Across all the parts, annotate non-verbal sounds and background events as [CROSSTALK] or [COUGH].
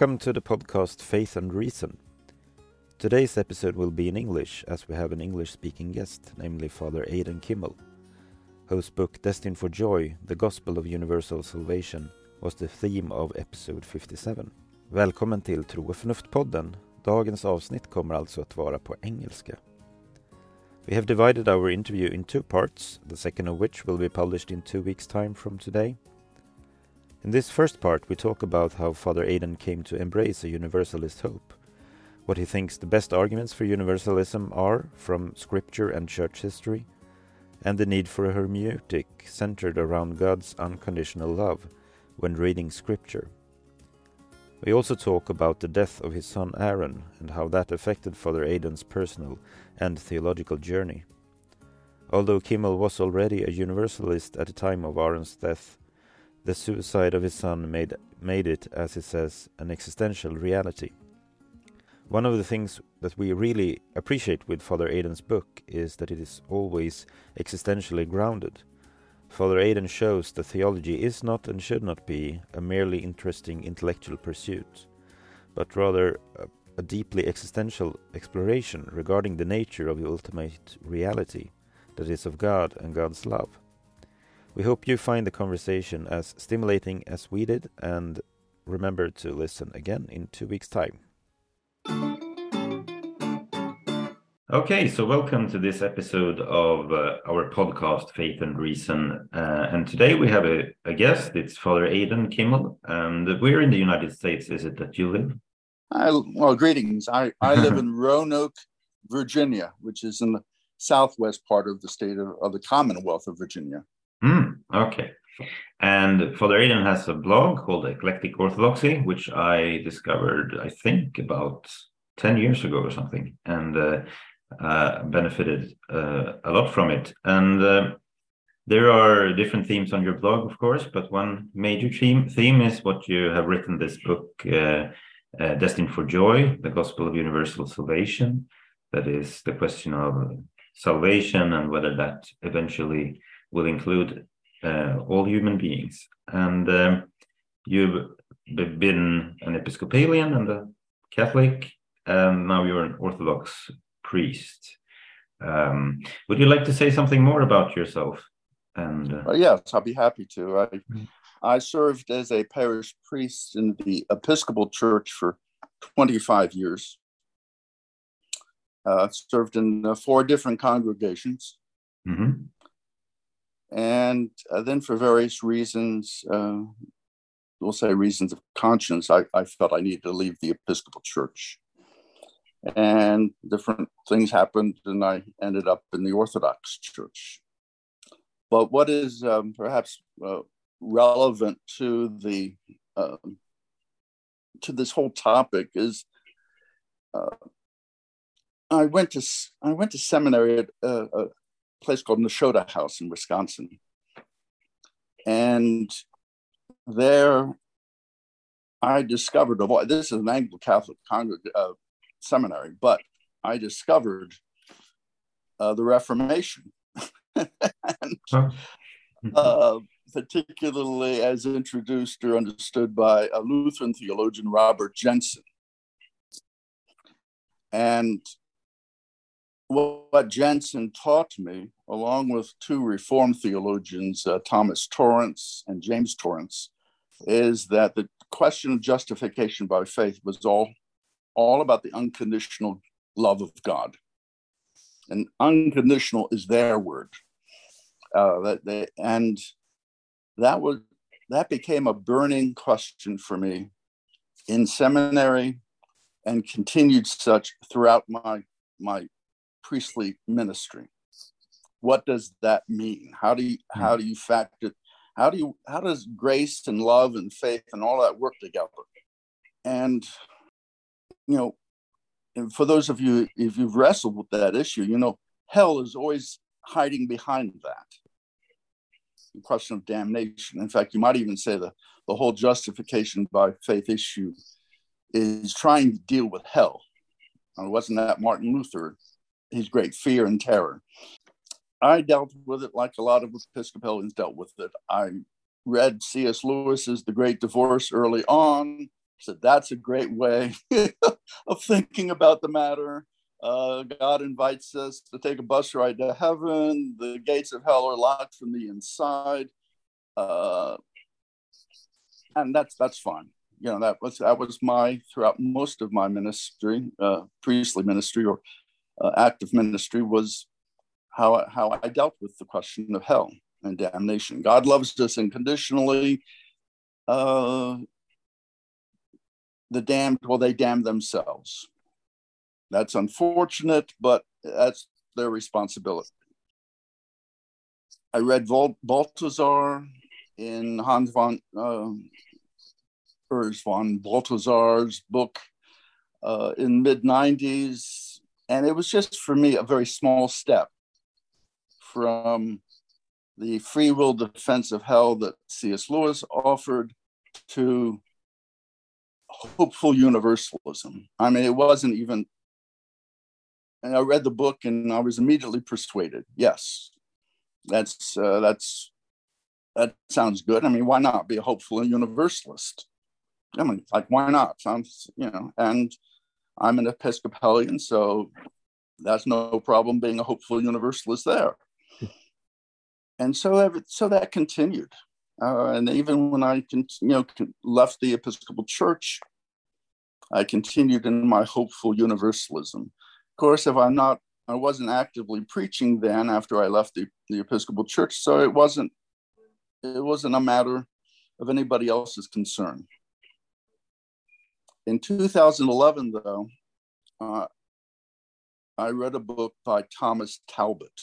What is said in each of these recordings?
Welcome to the podcast Faith and Reason. Today's episode will be in English as we have an English speaking guest, namely Father Aidan Kimel, whose book Destined for Joy, The Gospel of Universal Salvation was the theme of episode 57. Välkommen till Tro och förnuft-podden. Dagens avsnitt kommer alltså att vara på engelska. We have divided our interview in two parts, the second of which will be published in two weeks' time from today. In this first part, we talk about how Father Aidan came to embrace a universalist hope, what he thinks the best arguments for universalism are from scripture and church history, and the need for a hermeneutic centered around God's unconditional love when reading scripture. We also talk about the death of his son Aaron and how that affected Father Aidan's personal and theological journey. Although Kimel was already a universalist at the time of Aaron's death, the suicide of his son made, made it, as he says, an existential reality. One of the things that we really appreciate with Father Aidan's book is that it is always existentially grounded. Father Aidan shows that theology is not and should not be a merely interesting intellectual pursuit, but rather a, a deeply existential exploration regarding the nature of the ultimate reality that is of God and God's love. We hope you find the conversation as stimulating as we did, and remember to listen again in two weeks' time. Okay, so welcome to this episode of uh, our podcast, Faith and Reason. Uh, and today we have a, a, guest. It's Father Aidan Kimel. And we're in the United States. Is it that you live? I, well, greetings. I, I live [LAUGHS] in Roanoke, Virginia, which is in the southwest part of the state of, of the Commonwealth of Virginia. Mm, okay. And Father Aidan has a blog called Eclectic Orthodoxy, which I discovered, I think, about 10 years ago or something, and uh, uh, benefited uh, a lot from it. And uh, there are different themes on your blog, of course, but one major theme, theme is what you have written this book, uh, uh, Destined for Joy, the Gospel of Universal Salvation. That is the question of salvation and whether that eventually will include uh, all human beings. And um, you've been an Episcopalian and a Catholic, and now you're an Orthodox priest. Um, would you like to say something more about yourself? And uh... yes, I'll be happy to. I, mm-hmm. I served as a parish priest in the Episcopal Church for 25 years. Uh, served in uh, four different congregations. Mm-hmm and uh, then for various reasons, uh, we'll say reasons of conscience, I, I, felt I needed to leave the Episcopal Church. And different things happened, and I ended up in the Orthodox Church. But what is um, perhaps uh, relevant to the um, to this whole topic is uh, I went to I went to seminary at uh, uh, place called Nashotah House in Wisconsin. And there I discovered, of all, this is an Anglo Catholic uh, seminary, but I discovered uh, the Reformation. [LAUGHS] and, uh, particularly as introduced or understood by a Lutheran theologian, Robert Jenson. And what Jenson taught me, along with two Reformed theologians, uh, Thomas Torrance and James Torrance, is that the question of justification by faith was all, all about the unconditional love of God. And unconditional is their word. Uh, that they, and that was that became a burning question for me in seminary and continued such throughout my my priestly ministry. What does that mean? How do you hmm. how do you factor how do you how does grace and love and faith and all that work together? And you know, and for those of you if you've wrestled with that issue, you know, hell is always hiding behind that. The question of damnation. In fact, you might even say the, the whole justification by faith issue is trying to deal with hell. And wasn't that Martin Luther his great fear and terror. I dealt with it like a lot of Episcopalians dealt with it. I read C.S. Lewis's The Great Divorce early on, said, That's a great way [LAUGHS] of thinking about the matter. Uh, God invites us to take a bus ride to heaven. The gates of hell are locked from the inside. Uh, and that's that's fine. You know, that was that was my throughout most of my ministry, uh, priestly ministry or uh, active ministry was how how I dealt with the question of hell and damnation. God loves us unconditionally. Uh, the damned, well, they damn themselves. That's unfortunate, but that's their responsibility. I read Vol- in Hans von uh, Urs von Balthasar's book uh, in mid 90s, and it was just for me a very small step from the free will defense of hell that C.S. Lewis offered to hopeful universalism. I mean, it wasn't even, and I read the book and I was immediately persuaded. Yes, that's, uh, that's, that sounds good. I mean, why not be a hopeful universalist? I mean, like, why not? Sounds, you know, and I'm an Episcopalian, so that's no problem being a hopeful universalist there and so so that continued. Uh, and even when I you know left the Episcopal Church, I continued in my hopeful universalism. Of course, if I'm not, I wasn't actively preaching then after I left the, the Episcopal Church, so it wasn't it wasn't a matter of anybody else's concern. In 2011, though, uh, I read a book by Thomas Talbott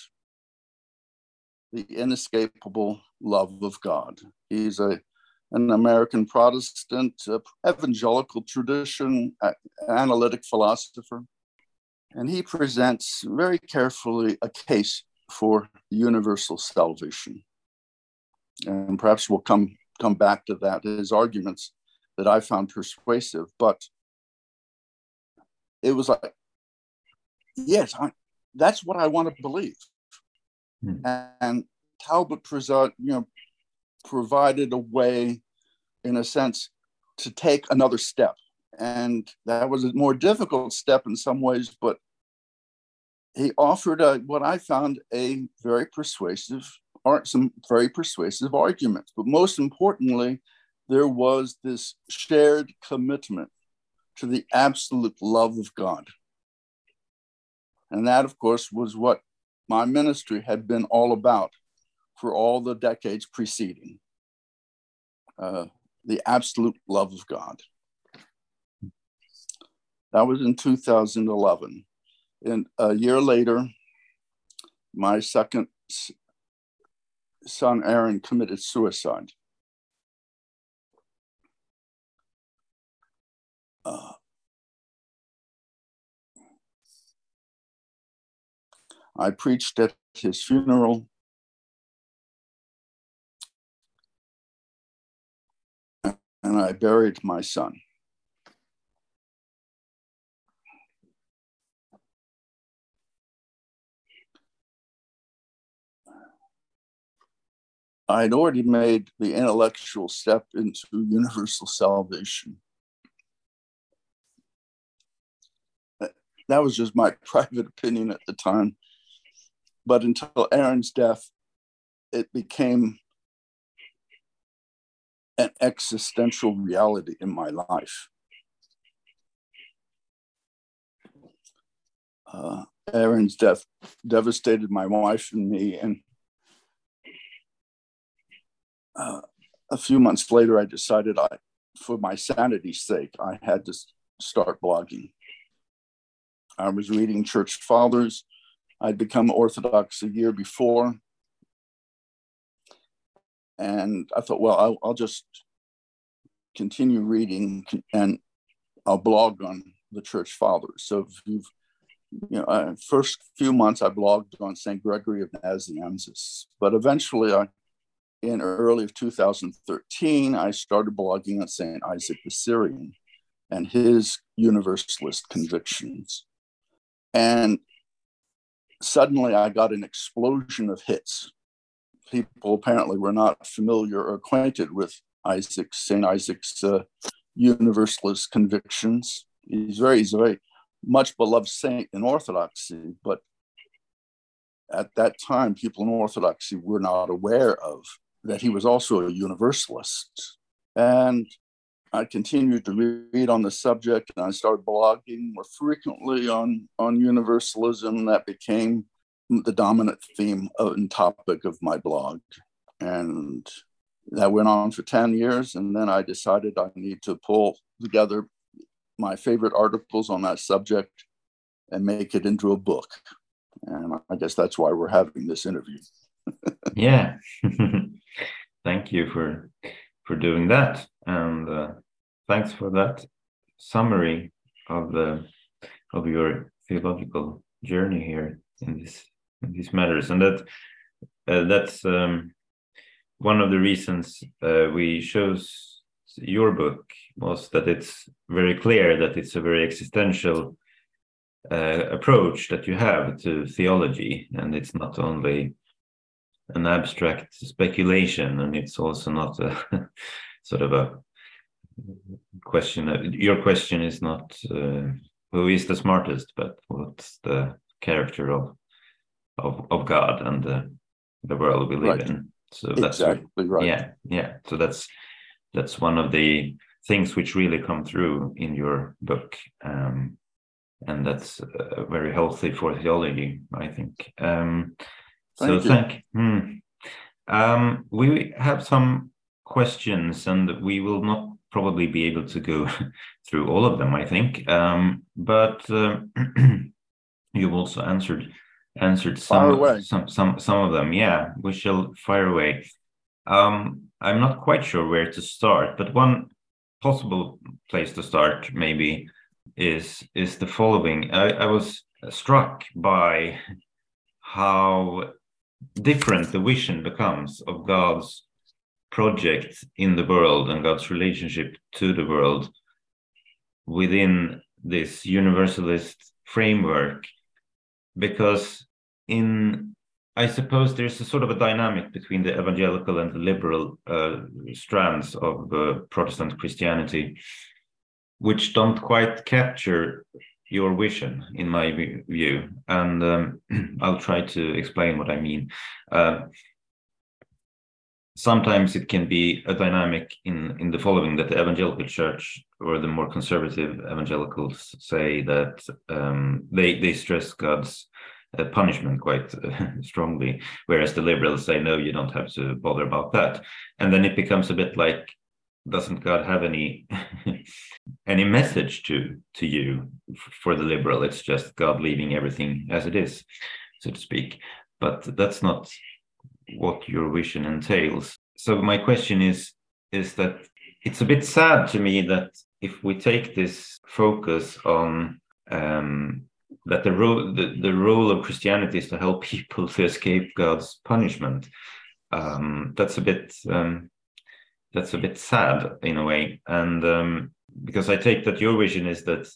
the inescapable love of God. He's a an American Protestant, uh, evangelical tradition, uh, analytic philosopher, and he presents very carefully a case for universal salvation. And perhaps we'll come come back to that his arguments that I found persuasive, but it was like, yes, I, that's what I want to believe. Mm. And Talbott present, you know, provided a way, in a sense, to take another step. And that was a more difficult step in some ways, but he offered a, what I found a very persuasive, or some very persuasive arguments. But most importantly, there was this shared commitment to the absolute love of God. And that, of course, was what my ministry had been all about for all the decades preceding uh, the absolute love of God. That was in 2011. And a year later, my second son, Aaron, committed suicide. Uh, I preached at his funeral. And I buried my son. I had already made the intellectual step into universal salvation. That was just my [LAUGHS] private opinion at the time. But until Aaron's death, it became an existential reality in my life. Uh, Aaron's death devastated my wife and me. And uh, a few months later, I decided I, for my sanity's sake, I had to start blogging. I was reading church fathers. I'd become Orthodox a year before. And I thought, well, I'll, I'll just continue reading and I'll blog on the church fathers. So if you've, you know, uh, first few months I blogged on St. Gregory of Nazianzus, but eventually I, in early of 2013, I started blogging on St. Isaac the Syrian and his universalist convictions. And suddenly I got an explosion of hits. People apparently were not familiar or acquainted with Isaac, St. Isaac's uh, universalist convictions. He's very, he's a very much beloved saint in Orthodoxy, but at that time, people in Orthodoxy were not aware of that he was also a universalist. And I continued to read on the subject and I started blogging more frequently on, on universalism. That became the dominant theme and topic of my blog. And that went on for 10 years. And then I decided I need to pull together my favorite articles on that subject and make it into a book. And I guess that's why we're having this interview. [LAUGHS] yeah. [LAUGHS] Thank you for for doing that. And uh, thanks for that summary of the of your theological journey here in this in these matters. And that uh, that's um, one of the reasons uh, we chose your book was that it's very clear that it's a very existential uh, approach that you have to theology, and it's not only an abstract speculation, and it's also not a [LAUGHS] sort of a question. Your question is not uh, who is the smartest, but what's the character of of, of God and the, the world we live right. in. So that's exactly right. Yeah, yeah. So that's that's one of the things which really come through in your book, um, and that's uh, very healthy for theology, I think. Um, thank so thank. Hmm. Um, we have some questions, and we will not probably be able to go [LAUGHS] through all of them, I think. Um, but uh, [CLEARS THROAT] you've also answered answered some, some some some of them. Yeah, we shall fire away. Um, I'm not quite sure where to start, but one possible place to start maybe is is the following. I, I was struck by [LAUGHS] how different the vision becomes of God's project in the world and God's relationship to the world within this universalist framework because in I suppose there's a sort of a dynamic between the evangelical and the liberal uh, strands of uh, Protestant Christianity, which don't quite capture your vision, in my view. And um, [CLEARS THROAT] I'll try to explain what I mean. Uh, sometimes it can be a dynamic in, in the following that the evangelical church or the more conservative evangelicals say that um, they, they stress God's uh, punishment quite uh, [LAUGHS] strongly, whereas the liberals say no, you don't have to bother about that, and then it becomes a bit like, doesn't God have any [LAUGHS] any message to to you for the liberal? It's just God leaving everything as it is, so to speak. But that's not what your vision entails. So my question is is that it's a bit sad to me that if we take this focus on um, that the role the, the role of Christianity is to help [LAUGHS] people to escape God's punishment. Um, that's a bit um, that's a bit sad in a way, and um, because I take that your vision is that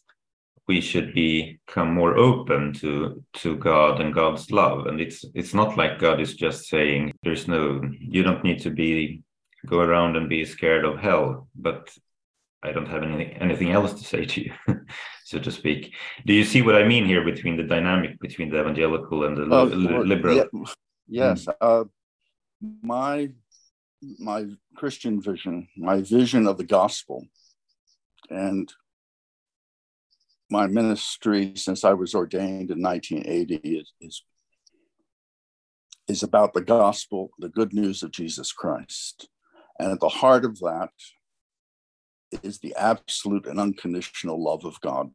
we should become more open to to God and God's love, and it's it's not like God is just saying there's no you don't need to be go around and be scared of hell, but I don't have any, anything else to say to you, [LAUGHS] so to speak. Do you see what I mean here between the dynamic between the evangelical and the uh, li- liberal? Yeah, yes, mm. uh, my my Christian vision, my vision of the gospel, and my ministry since I was ordained in 1980 is, is is about the gospel, the good news of Jesus Christ, and at the heart of that is the absolute and unconditional love of God.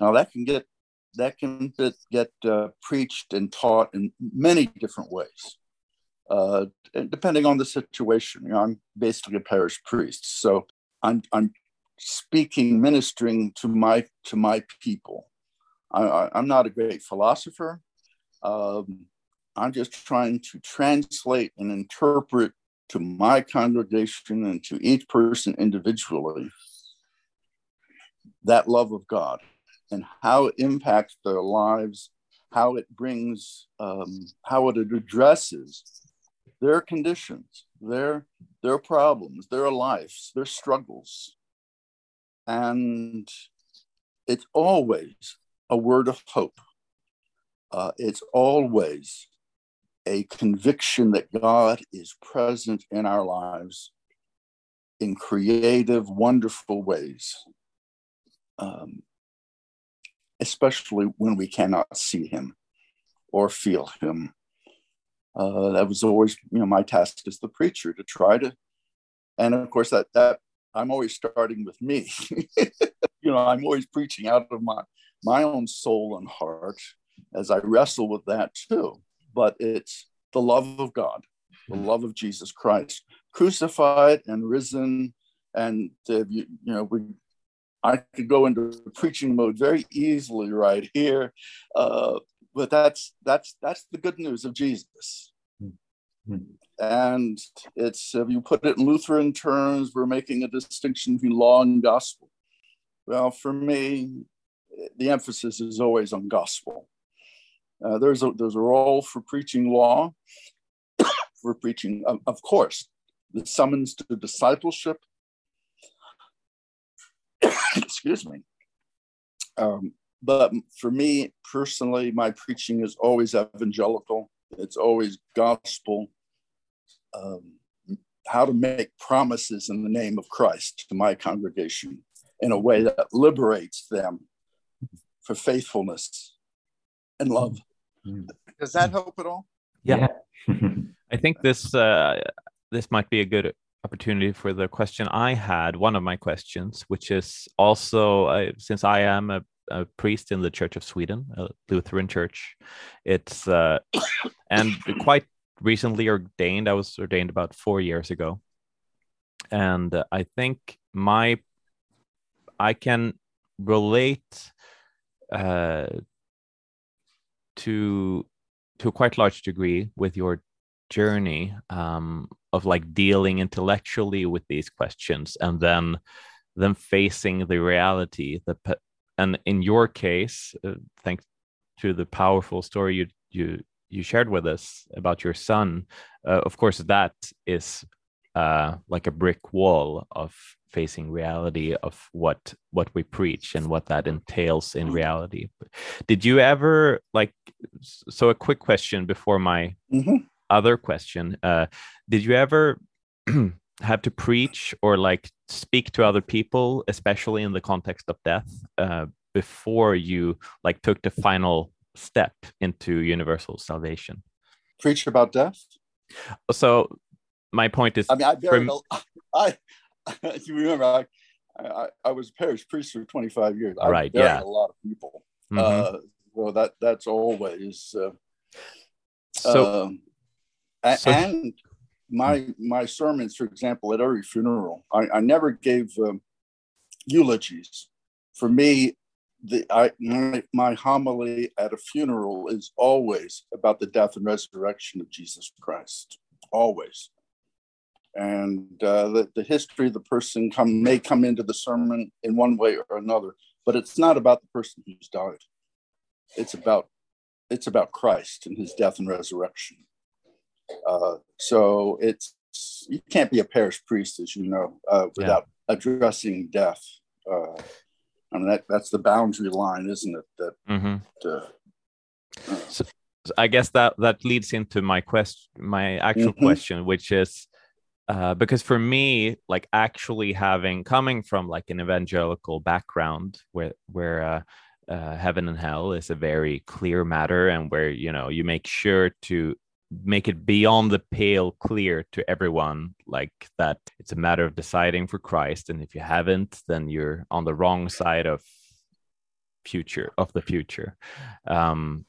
Now that can get that can get, get uh, preached and taught in many different ways, uh, depending on the situation. You know, I'm basically a parish priest, so I'm I'm speaking, ministering to my to my people. I, am not a great philosopher. Um, I'm just trying to translate and interpret to my congregation and to each person individually that love of God and how it impacts their lives, how it brings, um, how it addresses their conditions, their their problems, their lives, their struggles. And it's always a word of hope. Uh, it's always a conviction that God is present in our lives in creative, wonderful ways, um, especially when we cannot see Him or feel Him. Uh, that was always, you know, my task as the preacher to try to, and of course that that I'm always starting with me. [LAUGHS] you know, I'm always preaching out of my my own soul and heart as I wrestle with that too. But it's the love of God, the love of Jesus Christ, crucified and risen. And uh, you, you know, we I could go into preaching mode very easily right here, uh, but that's that's that's the good news of Jesus. Mm-hmm. And it's if you put it in Lutheran terms, we're making a distinction between law and gospel. Well, for me, the emphasis is always on gospel. Uh, there's a there's a role for preaching law, [COUGHS] for preaching, of, of course, the summons to discipleship. [COUGHS] Excuse me. Um, but for me personally, my preaching is always evangelical. It's always gospel. Um, how to make promises in the name of Christ to my congregation in a way that liberates them for faithfulness and love. Does that help at all? Yeah. [LAUGHS] I think this uh, this might be a good opportunity for the question I had, one of my questions, which is also uh, since I am a, a, priest in the Church of Sweden, a Lutheran church, it's uh, [COUGHS] and quite recently ordained. I was ordained about four years ago, and uh, I think my I can relate uh, to to a quite large degree with your journey um, of like dealing intellectually with these questions and then then facing the reality that and in your case uh, thanks to the powerful story you you you shared with us about your son uh, of course that is uh, like a brick wall of facing reality of what what we preach and what that entails in reality did you ever like so a quick question before my mm-hmm. other question uh, did you ever [CLEARS THROAT] have to preach or like speak to other people especially in the context of death uh, before you like took the final step into universal salvation. Preach about death? So my point is i mean i buried from... [LAUGHS] i you remember I, I, I was a parish priest for 25 years. I right yeah. a lot of people. Mm-hmm. uh well that that's always uh, so, um, so and my my sermons for example at every funeral i, I never gave um, eulogies. For me the I, my, my homily at a funeral is always about the death and resurrection of jesus christ always. And uh, the, the history of the person come may come into the sermon in one way or another but it's not about the person who's died. It's about it's about christ and his death and resurrection. Uh, so it's you can't be a parish priest as you know uh, without yeah. addressing death uh, i mean that, that's the boundary line isn't it that mm-hmm. Uh, so, I guess that that leads into my question, my actual mm-hmm. question, which is uh, because for me like actually having coming from like an evangelical background where where uh, uh, heaven and hell is a very clear matter and where you know you make sure to make it beyond the pale clear to everyone like that it's a matter of deciding for christ and if you haven't then you're on the wrong side of future of the future. Um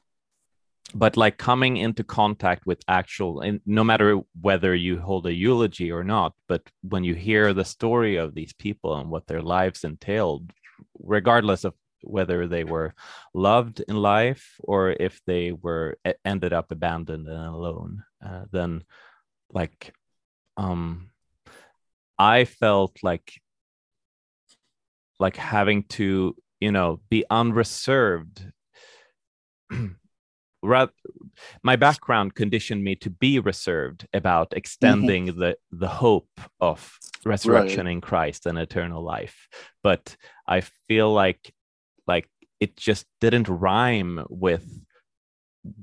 but like coming into contact with actual and no matter whether you hold a eulogy or not but when you hear the story of these people and what their lives entailed regardless of whether they were loved in life or if they were ended up abandoned and alone uh, then like um i felt like like having to you know be unreserved [CLEARS THROAT] my background conditioned me to be reserved about extending mm-hmm. the the hope of resurrection right. in Christ and eternal life. But I feel like like it just didn't rhyme with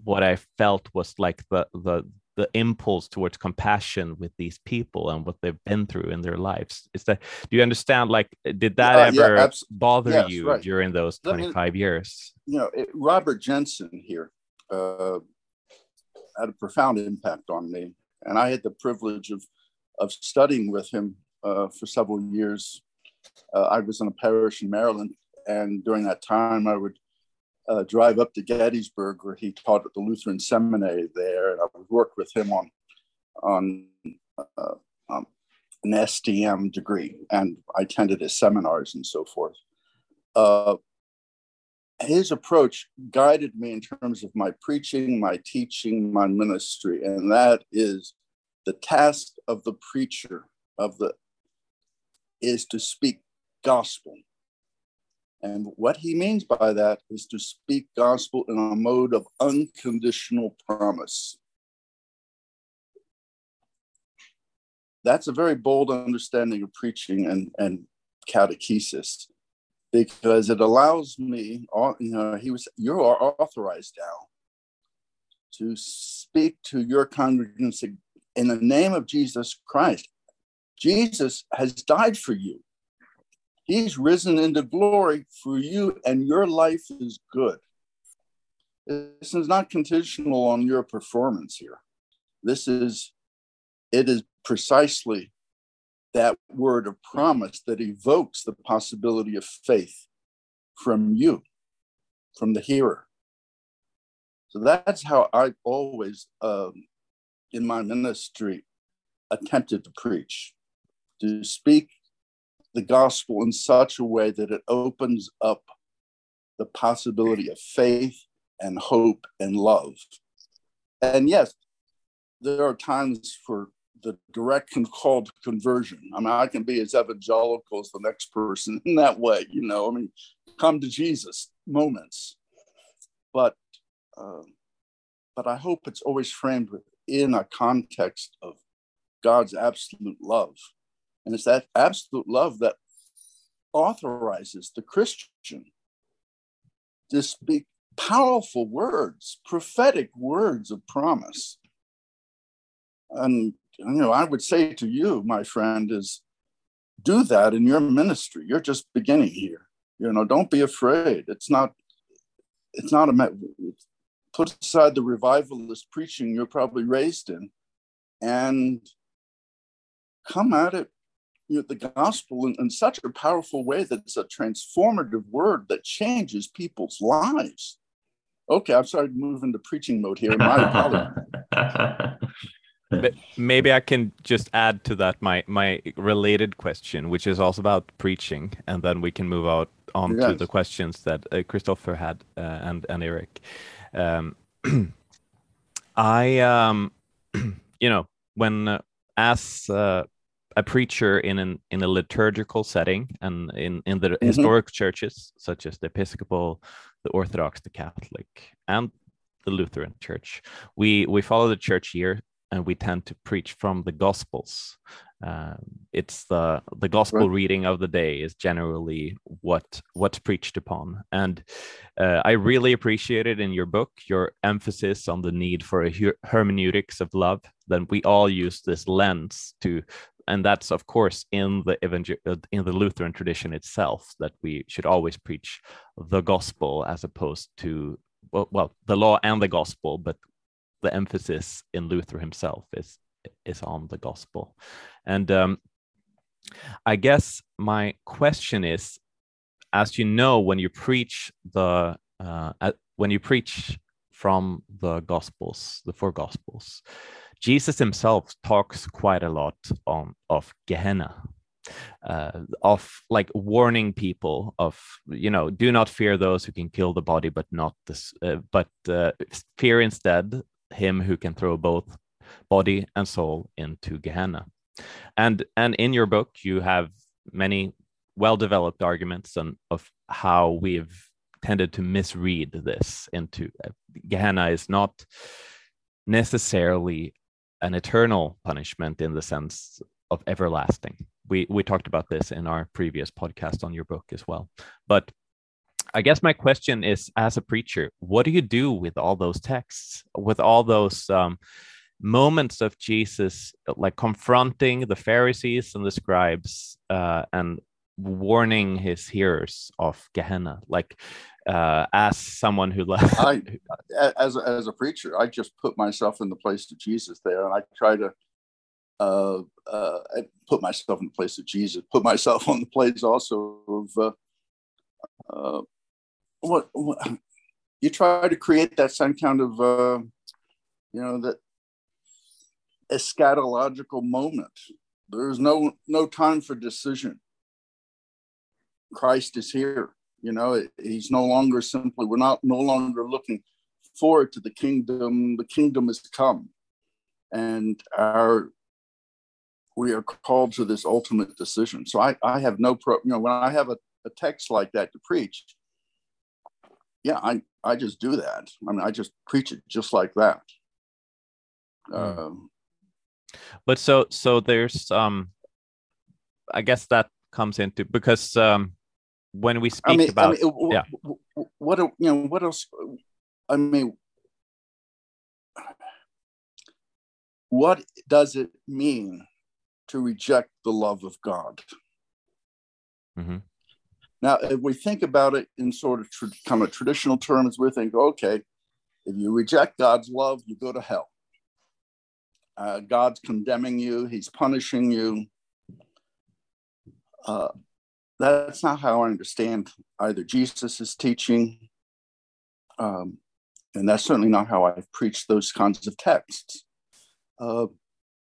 what I felt was like the the the impulse towards compassion with these people and what they've been through in their lives. Is that do you understand like did that uh, ever yeah, bother yes, you right. during those 25 years? You know it, robert Jenson here uh, had a profound impact on me and i had the privilege of of studying with him uh, for several years. Uh, i was in a parish in maryland and during that time i would uh, drive up to Gettysburg, where he taught at the Lutheran Seminary there, and I would work with him on on uh, um, an STM degree, and I attended his seminars and so forth. Uh, his approach guided me in terms of my preaching, my teaching, my ministry, and that is the task of the preacher of the is to speak gospel and what he means by that is to speak gospel in a mode of unconditional promise. That's a very bold understanding of preaching and, and catechesis because it allows me, you know, he was, you are authorized now to speak to your congregation in the name of Jesus Christ. Jesus has died for you. He's risen into glory for you, and your life is good. This is not conditional on your performance here. This is, it is precisely that word of promise that evokes the possibility of faith from you, from the hearer. So that's how I always, um, in my ministry, attempted to preach, to speak the gospel in such a way that it opens up the possibility of faith and hope and love. And yes, there are times for the direct call to conversion. I mean, I can be as evangelical as the next person [LAUGHS] in that way, you know. I mean, come to Jesus moments, but uh, but I hope it's always framed within a context of God's absolute love and it's that absolute love that authorizes the Christian to speak powerful words, prophetic words of promise. And you know, I would say to you, my friend, is do that in your ministry. You're just beginning here. You know, don't be afraid. It's not. It's not a. Put aside the revivalist preaching you're probably raised in, and come at it you know, the gospel in, in such a powerful way that it's a transformative word that changes people's lives. Okay, I'm sorry to move into preaching mode here. My [LAUGHS] Maybe I can just add to that my my related question, which is also about preaching, and then we can move out on yes. to the questions that uh, Christopher had uh, and and Eric. Um, [CLEARS THROAT] I um, [CLEARS THROAT] you know when uh, as uh, a preacher in an in a liturgical setting and in in the mm-hmm. historic churches such as the Episcopal, the Orthodox, the Catholic, and the Lutheran Church, we we follow the church year and we tend to preach from the Gospels. Um, it's the the gospel right. reading of the day is generally what what's preached upon, and uh, I really appreciated in your book your emphasis on the need for a hermeneutics of love. Then we all use this lens to and that's of course in the evangel- uh, in the Lutheran tradition itself that we should always preach the gospel as opposed to well, well the law and the gospel, but the emphasis in Luther himself is is on the gospel, and um, I guess my question is, as you know, when you preach the uh, when you preach from the gospels, the four gospels, Jesus himself talks quite a lot on of Gehenna, uh, of like warning people of you know do not fear those who can kill the body but not this uh, but uh, fear instead him who can throw both body and soul into Gehenna. And and in your book you have many well developed arguments on of how we've tended to misread this into uh, Gehenna is not necessarily an eternal punishment in the sense of everlasting. We we talked about this in our previous podcast on your book as well. But I guess my question is, as a preacher, what do you do with all those texts, with all those um, moments of Jesus, like confronting the Pharisees and the scribes, uh, and warning his hearers of Gehenna, like uh, as someone who left. I, [LAUGHS] as a, as a preacher, I just put myself in the place of Jesus there, and I try to uh, uh, put myself in the place of Jesus, put myself on the place also of uh, uh, what, what, you try to create that same kind of uh, you know that eschatological moment. There's no no time for decision. Christ is here. You know, he's no longer simply. We're not no longer looking forward to the kingdom. The kingdom has come, and our we are called to this ultimate decision. So I, I have no pro, you know, when I have a, a text like that to preach, yeah, I, I just do that. I mean, I just preach it just like that. Uh, but so, so there's, um, I guess that comes into because um, when we speak I mean, about, I mean, yeah, what you know, what else? I mean, what does it mean to reject the love of God. Mm-hmm. Now, if we think about it in sort of tra- kind of traditional terms, we think, okay, if you reject God's love, you go to hell. Uh, God's condemning you, He's punishing you. Uh, that's not how I understand either Jesus' teaching, um, and that's certainly not how I've preached those kinds of texts. Uh,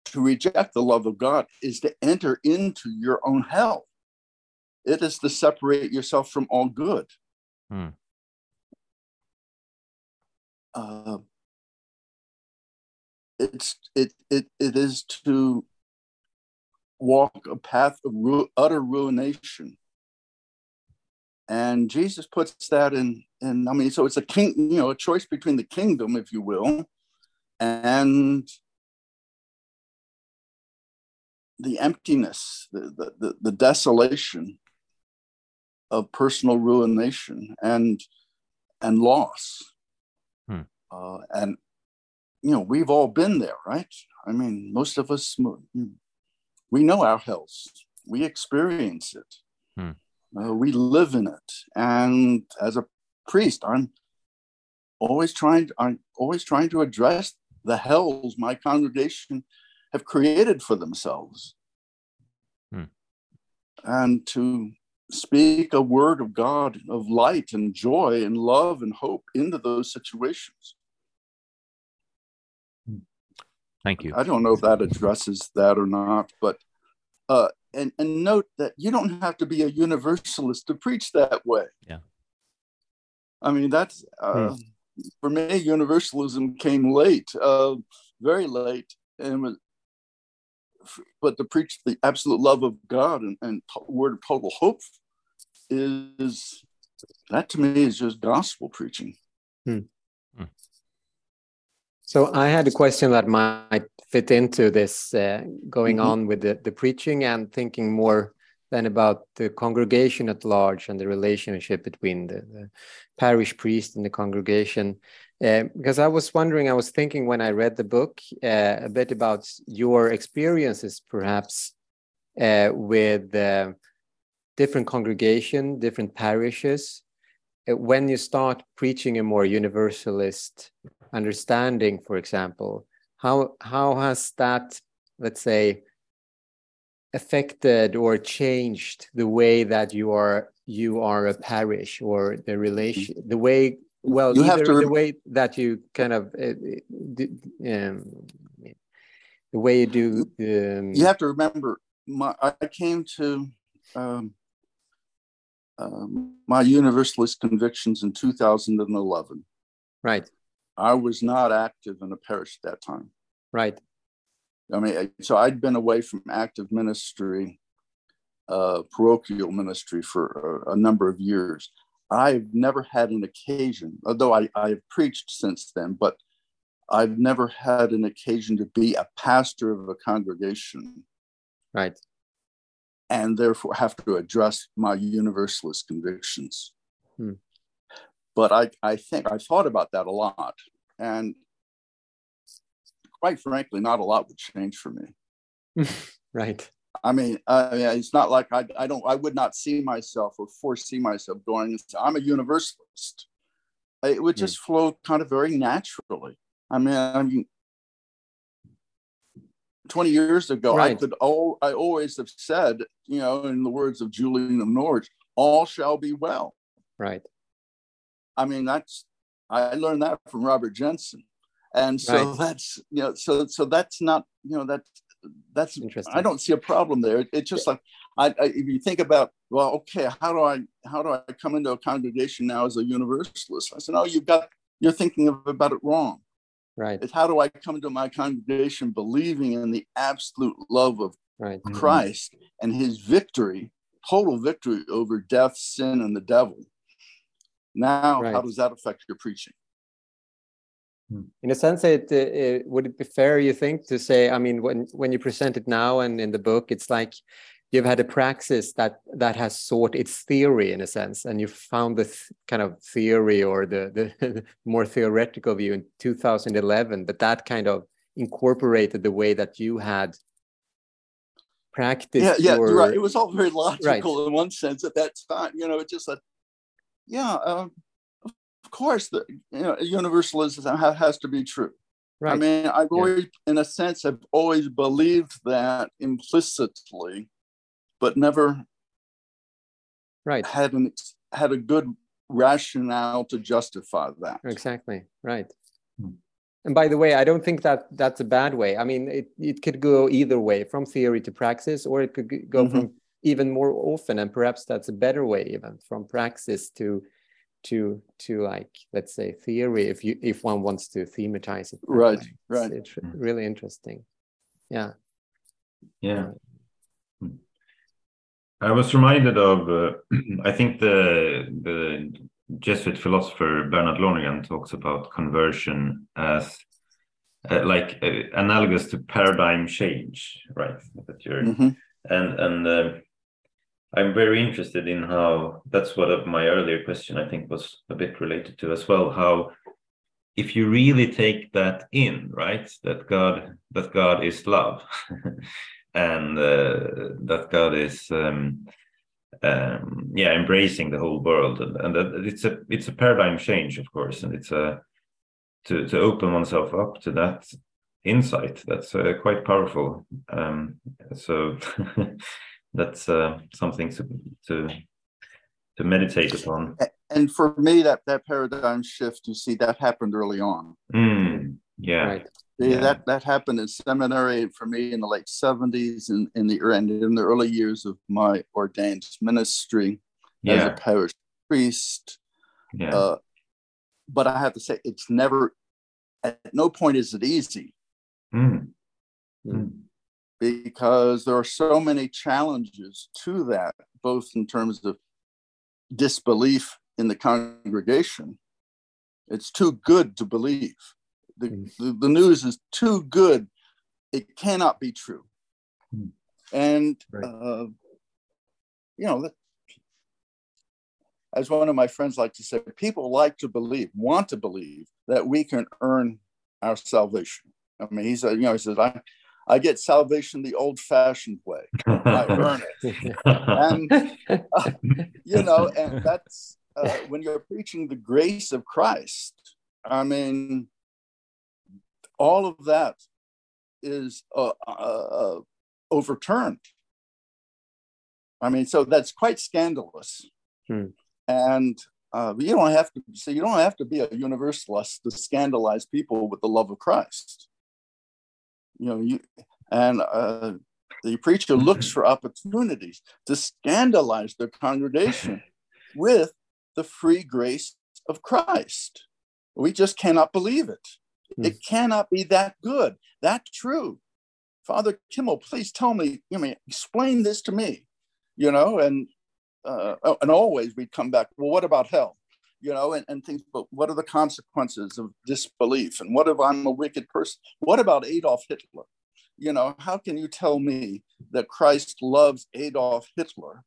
to reject the love of God is to enter into your own hell. It is to separate yourself from all good. Hmm. Uh, it's it it it is to walk a path of ru- utter ruination. And Jesus puts that in, in, I mean, so it's a king, you know, a choice between the kingdom, if you will, and the emptiness, the, the, the desolation of personal ruination and and loss. Hmm. Uh, and you know, we've all been there, right? I mean, most of us, we know our hells. We experience it. Hmm. Uh, we live in it. And as a priest, I'm always trying. I'm always trying to address the hells my congregation have created for themselves. Hmm. And to speak a word of God, of light and joy and love and hope into those situations. Thank you. I don't know if that addresses that or not, but uh, and and note that you don't have to be a universalist to preach that way. Yeah. I mean that's uh, hmm. for me. Universalism came late, uh, very late, and but to preach the absolute love of God and, and word of total hope is that to me is just gospel preaching. Hmm. Hmm. So I had a question that might fit into this uh, going mm-hmm. on with the, the preaching and thinking more than about the congregation at large and the relationship between the, the parish priest and the congregation. Uh, because I was wondering, I was thinking when I read the book uh, a bit about your experiences, perhaps uh, with uh, different congregation, different parishes. Uh, when you start preaching a more universalist understanding, for example, how how has that, let's say, affected or changed the way that you are you are a parish or the relation, the way well, you either the way that you kind of uh, um, the way you do. Um, you have to remember, my, I came to um, um, my Universalist convictions in 2011. Right. I was not active in a parish at that time. Right. I mean, so I'd been away from active ministry, uh, parochial ministry for a, a number of years. I've never had an occasion, although I, I've preached since then, but I've never had an occasion to be a pastor of a congregation. Right. And therefore have to address my universalist convictions. Hmm. But I, I think I've thought about that a lot. And quite frankly, not a lot would change for me. [LAUGHS] right. I mean, uh, it's not like I, I don't, I would not see myself or foresee myself going, I'm a universalist. It would hmm. just mm. flow kind of very naturally. I mean, I mean, 20 years ago, right. I could, all, I always have said, you know, in the words of Julian of Norwich, all shall be well. Right. I mean, that's, I learned that from Robert Jenson, And so right. that's, you know, so, so that's not, you know, that's, that's interesting. I don't see a problem there. It, it's just like I, I, if you think about well, okay, how do I how do I come into a congregation now as a universalist? I said, no, you've got you're thinking of, about it wrong. Right. It's how do I come into my congregation believing in the absolute love of right. Mm-hmm. Christ and His victory, total victory over death, sin, and the devil. Now, right. how does that affect your preaching? Hmm. in a sense it, it, would it be fair you think to say i mean when when you present it now and in the book it's like you've had a praxis that that has sought its theory in a sense and you found the th kind of theory or the the [LAUGHS] more theoretical view in 2011 but that kind of incorporated the way that you had practiced yeah yeah your... right it was all very [LAUGHS] logical right. in one sense at that time you know it just like yeah um, of course, the you know, universalism has to be true. Right. I mean, I've yeah. always, in a sense, have always believed that implicitly, but never right had an had a good rationale to justify that. Exactly. Right. Hmm. And by the way, I don't think that that's a bad way. I mean, it, it could go either way, from theory to praxis, or it could go mm-hmm. from even more often, and perhaps that's a better way, even from praxis to to to like let's say theory if you if one wants to thematize it right way. right. it's, it's, really interesting. Yeah. Yeah. Hmm. i was reminded of uh, [CLEARS THROAT] i think the the jesuit philosopher bernard lonergan talks about conversion as uh, like uh, analogous to paradigm change right? That you're mm-hmm. and and uh, I'm very interested in how that's what my earlier question I think was a bit related to as well. How if you really take that in, right, that God that God is love, [LAUGHS] and uh, that God is um, um, yeah embracing the whole world, and, and that it's a it's a paradigm change, of course, and it's a to to open oneself up to that insight that's uh, quite powerful. Um, so. [LAUGHS] that's uh, something to to to meditate upon. And for me, that that paradigm shift, you see, that happened early on. Mm, yeah. Right. Yeah. That that happened in seminary for me in the late seventies and in the and in the early years of my ordained ministry yeah. as a parish priest. Yeah. Uh, but I have to say, it's never. At no point is it easy. Mm. Mm because there are so many challenges to that, both in terms of disbelief in the congregation. It's too good to believe. The, mm. the, the, news is too good. It cannot be true. Mm. And, right. uh, you know, as one of my friends like to say, people like to believe, want to believe that we can earn our salvation. I mean, he said, you know, he says, I, I get salvation the old fashioned way. I earn it. and, uh, you know, and that's uh, when you're preaching the grace of Christ. I mean, all of that is uh, uh, overturned. I mean, so that's quite scandalous. Hmm. And uh, you don't have to. So you don't have to be a universalist to scandalize people with the love of Christ you know, you, and uh, the preacher looks for opportunities to scandalize the congregation [LAUGHS] with the free grace of Christ. We just cannot believe it. Hmm. It cannot be that good, that true. Father Kimel, please tell me, you know, explain this to me, you know, and uh, oh, and always we'd come back. Well, what about hell? You know, and, and things. But what are the consequences of disbelief? And what if I'm a wicked person? What about Adolf Hitler? You know, how can you tell me that Christ loves Adolf Hitler?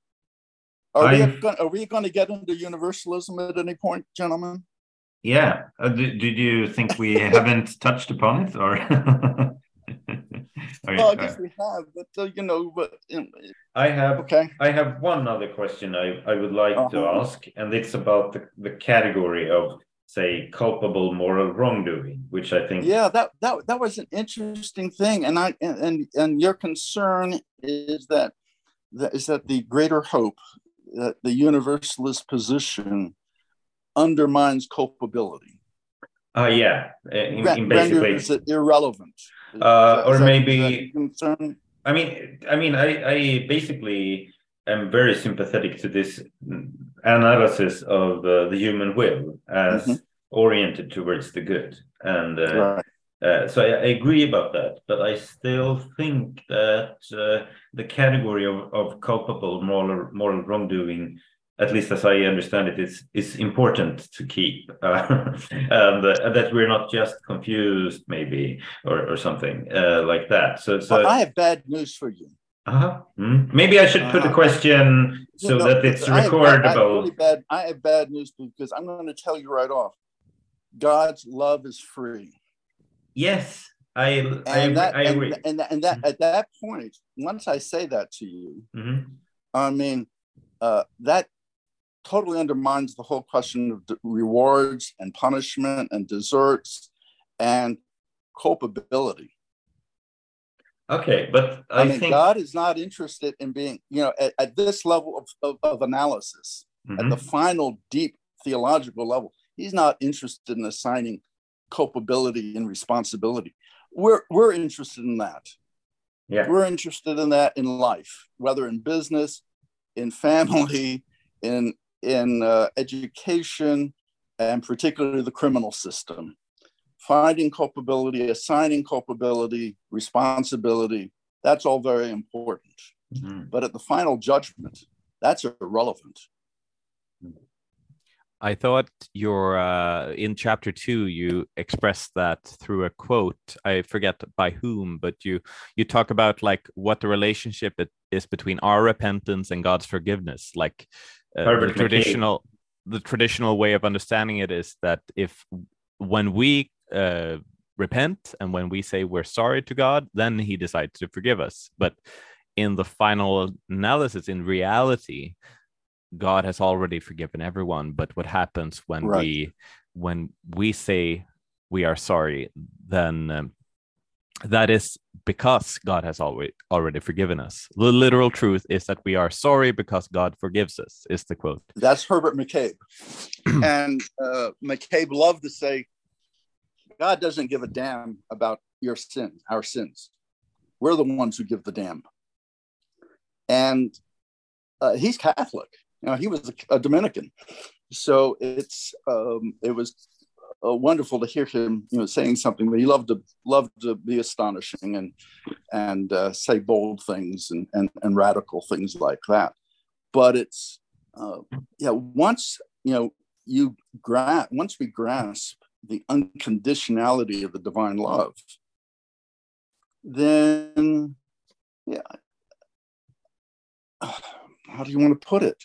Are we, going, are we going to get into universalism at any point, gentlemen? Yeah. Uh, did, did you think we haven't touched upon it, or? [LAUGHS] [LAUGHS] well, I guess we have, but uh, you know, but you know, I have okay. I have one other question I, I would like uh-huh. to ask, and it's about the, the category of say culpable moral wrongdoing, which I think yeah, that that that was an interesting thing, and I and and, and your concern is that that is that the greater hope that the universalist position undermines culpability. Uh, yeah, in, in basically it irrelevant. Uh, or maybe I mean, I mean, I, I basically am very sympathetic to this analysis of uh, the human will as mm-hmm. oriented towards the good, and uh, right. Uh, so I, I, agree about that. But I still think that uh, the category of, of culpable moral moral wrongdoing at least as I understand it, it, is is important to keep, uh, [LAUGHS] and uh, that we're not just confused, maybe, or or something uh, like that. So, so I have bad news for you. Uh-huh. Mm. Maybe I should put the uh-huh. question so no, that it's recordable. I have, I, have really bad, I have bad news because I'm going to tell you right off. God's love is free. Yes, I and I, that, I agree. And, and, that, and that at that point, once I say that to you, mm-hmm. I mean uh, that totally undermines the whole question of rewards and punishment and desserts and culpability. Okay, but I, I mean, think God is not interested in being, you know, at, at this level of, of, of analysis, mm-hmm. at the final deep theological level, He's not interested in assigning culpability and responsibility. We're we're interested in that. Yeah. We're interested in that in life, whether in business, in family, [LAUGHS] in in uh, education, and particularly the criminal system. Finding culpability, assigning culpability, responsibility, that's all very important. Mm-hmm. But at the final judgment, that's irrelevant. I thought your uh, in chapter two you expressed that through a quote. I forget by whom, but you you talk about like what the relationship is between our repentance and God's forgiveness. Like uh, the traditional the traditional way of understanding it is that if when we uh, repent and when we say we're sorry to God, then He decides to forgive us. But in the final analysis, in reality, God has already forgiven everyone. But what happens when right. we when we say we are sorry, then um, that is because God has already already forgiven us. The literal truth is that we are sorry because God forgives us. Is the quote? That's Herbert McCabe, [CLEARS THROAT] and uh, McCabe loved to say, "God doesn't give a damn about your sins, our sins. We're the ones who give the damn." And uh, he's Catholic. You know, he was a, a Dominican, so it's um, it was uh, wonderful to hear him, you know, saying something. But he loved to loved to be astonishing and and uh, say bold things and, and and radical things like that. But it's uh, yeah, once you know you grasp once we grasp the unconditionality of the divine love, then yeah, [SIGHS] how do you want to put it?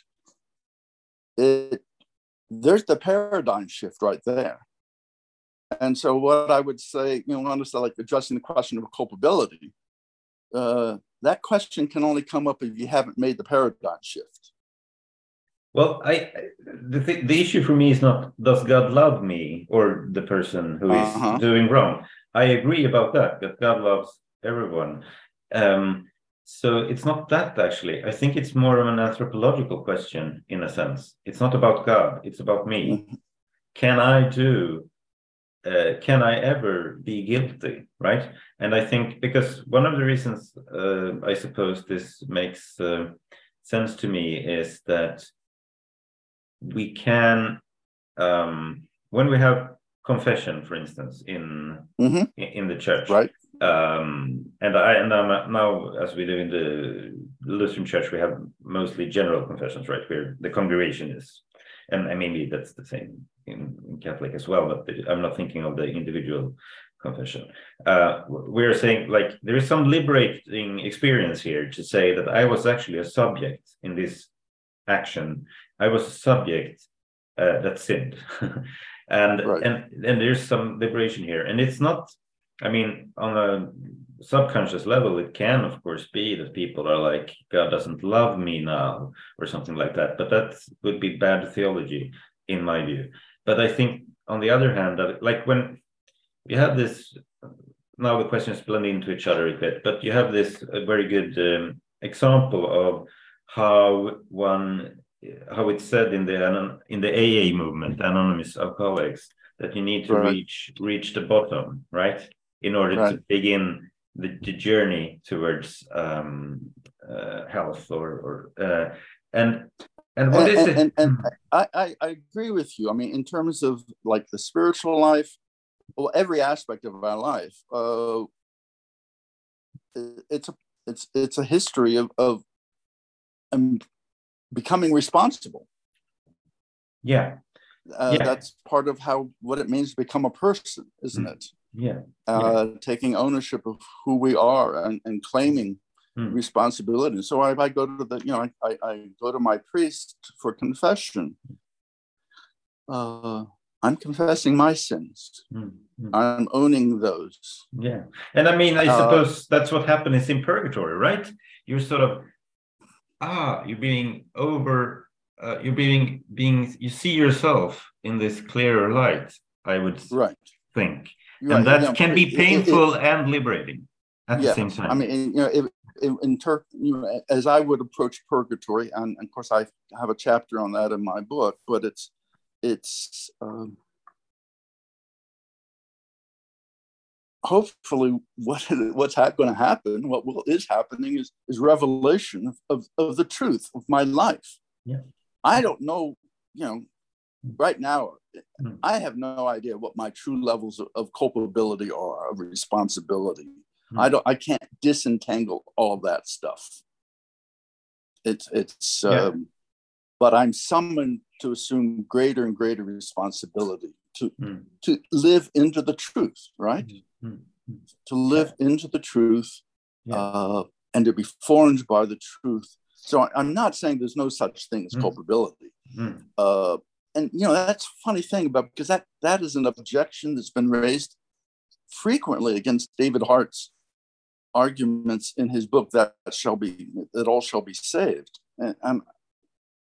It there's the paradigm shift right there and so, what I would say, you know, honestly, like addressing the question of culpability, uh, that question can only come up if you haven't made the paradigm shift. Well, I the th- the issue for me is not does God love me or the person who is uh-huh. doing wrong. I agree about that that God loves everyone. Um, so it's not that actually. I think it's more of an anthropological question in a sense. It's not about God. It's about me. Mm-hmm. Can I do uh, can I ever be guilty, right? And I think because one of the reasons uh, I suppose this makes uh, sense to me is that we can, um, when we have confession, for instance, in mm-hmm. in the church, right? um, and I and I'm now, as we do in the Lutheran Church, we have mostly general confessions, right? Where the congregation is, and, and maybe that's the same in, in Catholic as well. But I'm not thinking of the individual confession. Uh, we're saying like there is some liberating experience here to say that I was actually a subject in this action. I was a subject uh, that sinned, [LAUGHS] and right. and and there's some liberation here, and it's not I mean, on a subconscious level, it can, of course, be that people are like, God doesn't love me now, or something like that. But that would be bad theology, in my view. But I think, on the other hand, that like when you have this, now the questions blend into each other a bit, but you have this very good um, example of how one, how it's said in the in the AA movement, Anonymous Alcoholics, that you need to right. reach reach the bottom, right? in order right. to begin the, the journey towards um, uh, health or, or uh, and and what and, is it? And, and I, I, I agree with you. I mean, in terms of like the spiritual life, well, every aspect of our life, uh, it's a it's it's a history of of um, becoming responsible. Yeah. Uh, yeah. That's part of how what it means to become a person, isn't mm. it? Yeah, uh, yeah. taking ownership of who we are and, and claiming mm. responsibility. So if I go to the, you know, I, I go to my priest for confession. Uh, I'm confessing my sins. Mm. Mm. I'm owning those. Yeah, and I mean, I uh, suppose uh, that's what happens in purgatory, right? You're sort of ah, you're being over. Uh, you're being being. You see yourself in this clearer light. I would right. think Right. And that you know, can be painful it, it, and liberating at yeah, the same time. I mean, you know, if, in Turk, you know, as I would approach purgatory, and, and, of course I have a chapter on that in my book, but it's it's um, hopefully what [LAUGHS] what's ha- going to happen, what will is happening is is revelation of, of, of the truth of my life. Yeah. I don't know, you know, right now Hmm. I have no idea what my true levels of, of culpability are, of responsibility. Mm. I don't. I can't disentangle all that stuff. It's it's. Yeah. Um, but I'm summoned to assume greater and greater responsibility to mm. to live into the truth, right? Mm. To live yeah. into the truth, yeah. uh, and to be formed by the truth. So I'm not saying there's no such thing as hmm. culpability. Hmm. Uh, and you know that's a funny thing about because that that is an objection that's been raised frequently against David Hart's arguments in his book that shall be that all shall be saved, and, and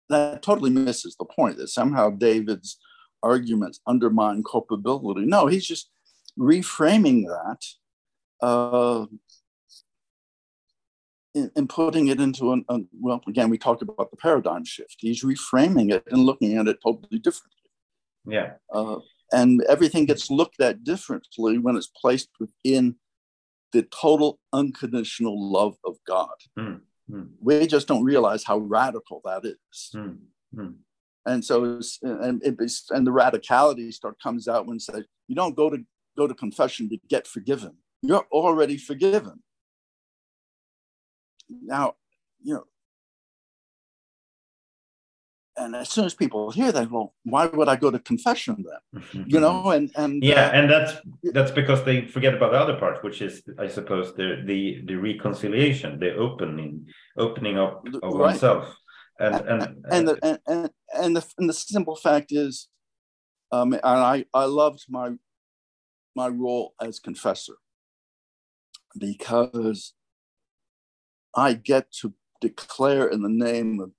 that totally misses the point that somehow David's arguments undermine culpability. No, he's just reframing that uh, in, putting it into an, a, well, again, we talked about the paradigm shift. He's reframing it and looking at it totally differently. Yeah. Uh, and everything gets looked at differently when it's placed within the total unconditional love of God. Mm, mm. We just don't realize how radical that is. Mm, and so, and it, and the radicality start comes out when say you don't go to go to confession to get forgiven. You're already forgiven now, you know, and as soon as people hear that, well, why would I go to confession then? [LAUGHS] You know, and and yeah, uh, and that's that's because they forget about the other part, which is, I suppose, the the the reconciliation, the opening opening up of right. oneself, and and and and the, and, and, and the and the simple fact is, um, and I I loved my my role as confessor because I get to declare in the name of,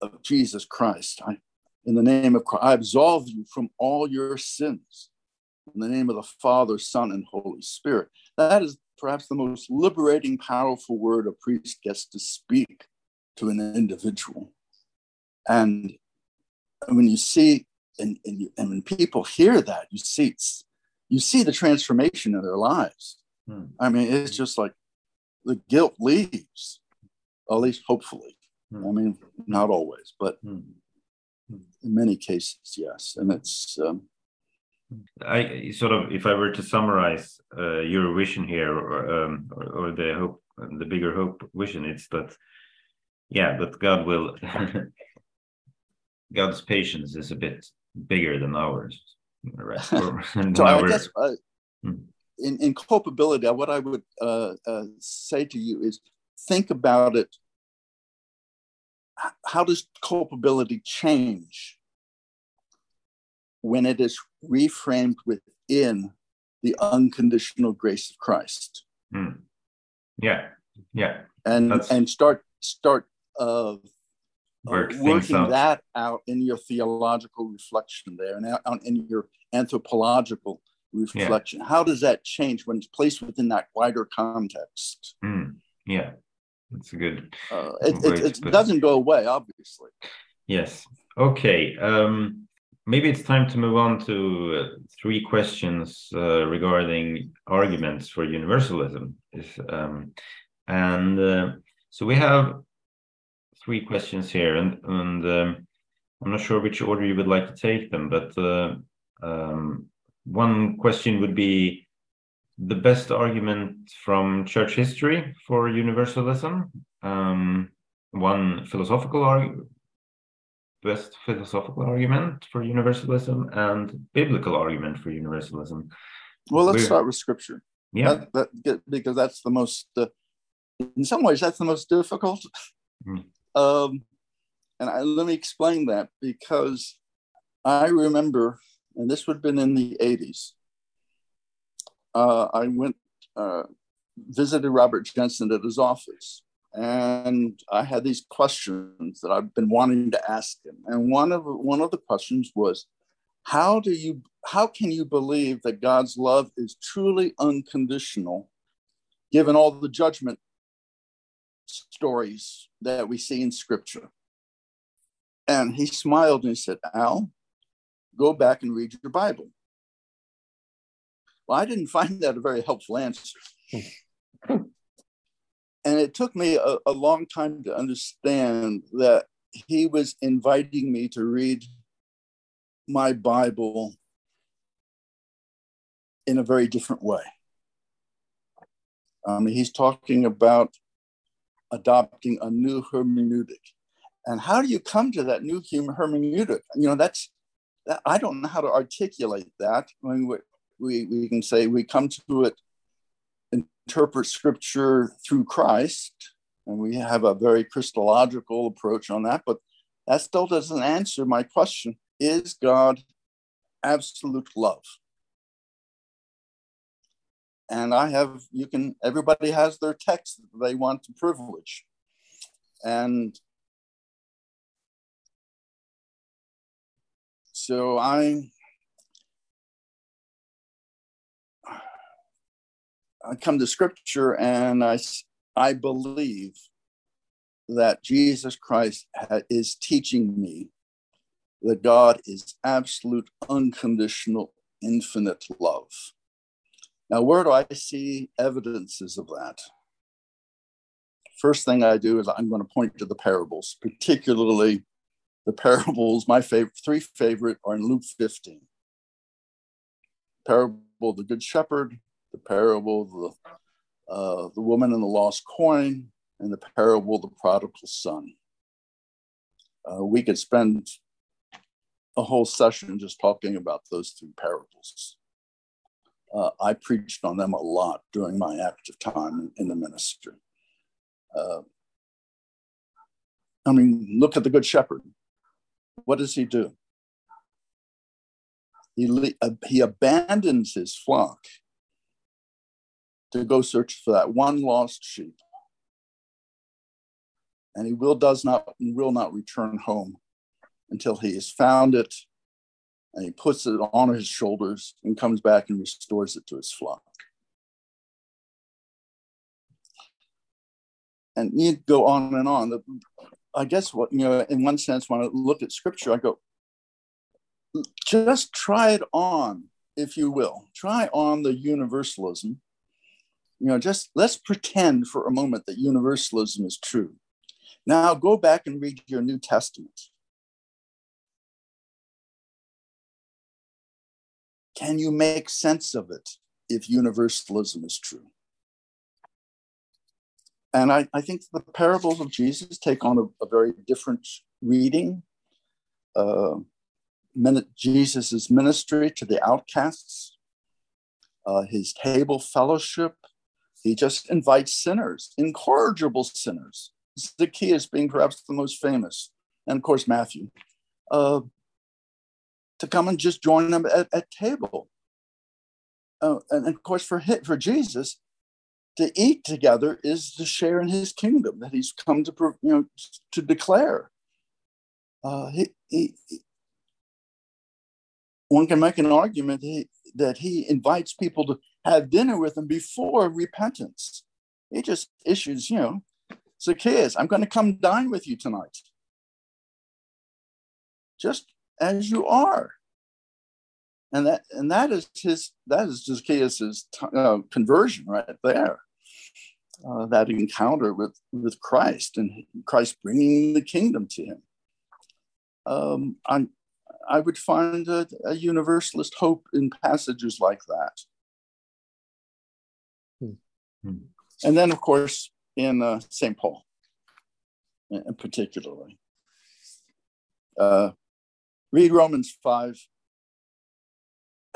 of Jesus Christ, I, in the name of Christ, I absolve you from all your sins. In the name of the Father, Son, and Holy Spirit. That is perhaps the most liberating, powerful word a priest gets to speak to an individual. And when you see, and, and, you, and when people hear that, you see, you see the transformation in their lives. Hmm. I mean, it's just like, the guilt leaves, at least hopefully. Mm. I mean, not always, but mm. in many cases, yes. And it's, um, I sort of, if I were to summarize uh, your vision here, or, um, or, or the hope, the bigger hope vision, it's that, yeah, that God will, [LAUGHS] God's patience is a bit bigger than ours. Right? [LAUGHS] so I guess uh, hmm. In, in culpability, what I would uh, uh, say to you is think about it. How does culpability change when it is reframed within the unconditional grace of Christ. Mm. Yeah, yeah, and That's... and start start uh, Work working that out in your theological reflection there, and in your anthropological reflection. Yeah. How does that change when it's placed within that wider context? Mm. Yeah, that's a good. Uh, it, it, it doesn't go away, obviously. Yes. Okay. Um, maybe it's time to move on to uh, three questions uh, regarding arguments for universalism. If, um, and uh, so we have three questions here, and, and um, I'm not sure which order you would like to take them, but uh, um, one question would be the best argument from church history for universalism. Um, one philosophical argument best philosophical argument for universalism and biblical argument for universalism. Well, let's We're, start with scripture. Yeah, that, that, because that's the most. Uh, in some ways, that's the most difficult. Mm. Um, and I, let me explain that because I remember, and this would have been in the '80s. Uh, I went uh, visited Robert Jenson at his office, and I had these questions that I've been wanting to ask him. And one of one of the questions was, how do you how can you believe that God's love is truly unconditional, given all the judgment stories that we see in Scripture? And he smiled and he said, Al, go back and read your Bible. Well, I didn't [LAUGHS] find that a very helpful answer. and it took me a, a long time to understand that he was inviting me to read my Bible in a very different way. Um, he's talking about adopting a new hermeneutic. And how do you come to that new hermeneutic? You know, that's, that, I don't know how to articulate that. I mean, we, we, we can say we come to it interpret scripture through Christ, and we have a very Christological approach on that, but that still doesn't answer my question Is God absolute love? And I have, you can, everybody has their text that they want to privilege. And so I I come to scripture and I, I believe that Jesus Christ ha- is teaching me that God is absolute, unconditional, infinite love. Now, where do I see evidences of that? First thing I do is I'm going to point to the parables, particularly the parables. My favorite, three favorite are in Luke 15. Parable of the Good Shepherd, the parable of the, uh, the woman and the lost coin, and the parable of the prodigal son. Uh, we could spend a whole session just talking about those three parables. Uh, I preached on them a lot during my active time in, in the ministry. Uh, I mean, look at the Good Shepherd. What does he do? He, uh, he abandons his flock to go search for that one lost sheep. And he will does not will not return home until he has found it and he puts it on his shoulders and comes back and restores it to his flock. And you go on and on. I guess what you know, in one sense, when I look at scripture, I go, just try it on, if you will. Try on the universalism you know, just let's pretend for a moment that universalism is true. Now go back and read your New Testament. can you make sense of it if universalism is true? And I, I think the parables of Jesus take on a, a very different reading. Uh, Jesus' ministry to the outcasts, uh, his table fellowship. He just invites sinners, incorrigible sinners. Zacchaeus being perhaps the most famous, and of course, Matthew, uh, to come and just join them at, at table. Uh, and of course, for, for Jesus, to eat together is to share in his kingdom that he's come to you know to declare. Uh, he, he, one can make an argument he, that he invites people to have dinner with him before repentance. He just issues, you know, Zacchaeus, I'm going to come dine with you tonight. Just as you are. And that and that is his that is Zacchaeus's uh, conversion right there. Uh, that encounter with with Christ and Christ bringing the kingdom to him. Um, I I would find a, a, universalist hope in passages like that. Hmm. And then, of course, in uh, St. Paul, in, particularly. Uh, read Romans 5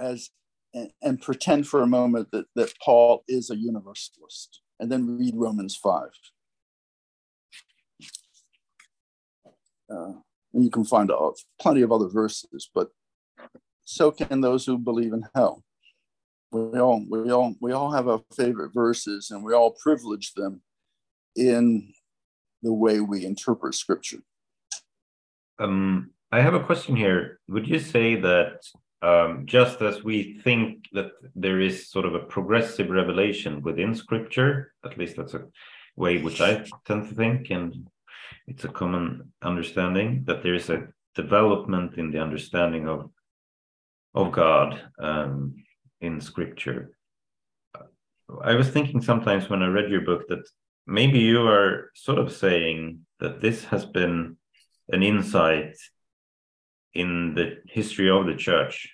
as and, and, pretend for a moment that, that Paul is a universalist, and then read Romans 5. Uh, and you can find uh, plenty of other verses, but so can those who believe in hell. We all, we all, we all have our favorite verses, and we all privilege them in the way we interpret Scripture. Um, I have a question here. Would you say that um, just as we think that there is sort of a progressive revelation within Scripture, at least that's a way which I tend to think, and it's a common understanding that there is a development in the understanding of of God um, in Scripture. I was thinking sometimes when I read your book that maybe you are sort of saying that this has been an insight in the history of the church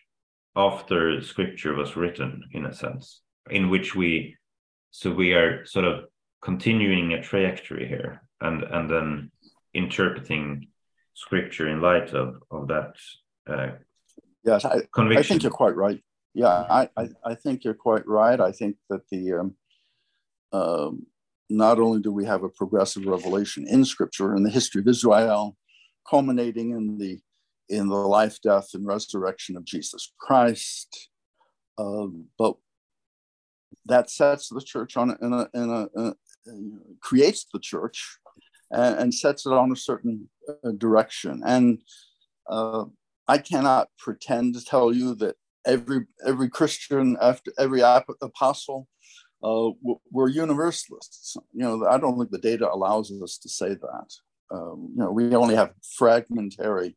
after scripture was written in a sense in which we so we are sort of continuing a trajectory here and and then interpreting scripture in light of of that uh, yes I, conviction. I think you're quite right yeah I, I, I think you're quite right i think that the um, um, not only do we have a progressive revelation in scripture in the history of israel culminating in the in the life death and resurrection of jesus christ uh, but that sets the church on in a, in a, a creates the church and, and sets it on a certain uh, direction. And uh, I cannot pretend to tell you that every every Christian after every apostle uh, were universalists. You know, I don't think the data allows us to say that. Um, you know, we only have fragmentary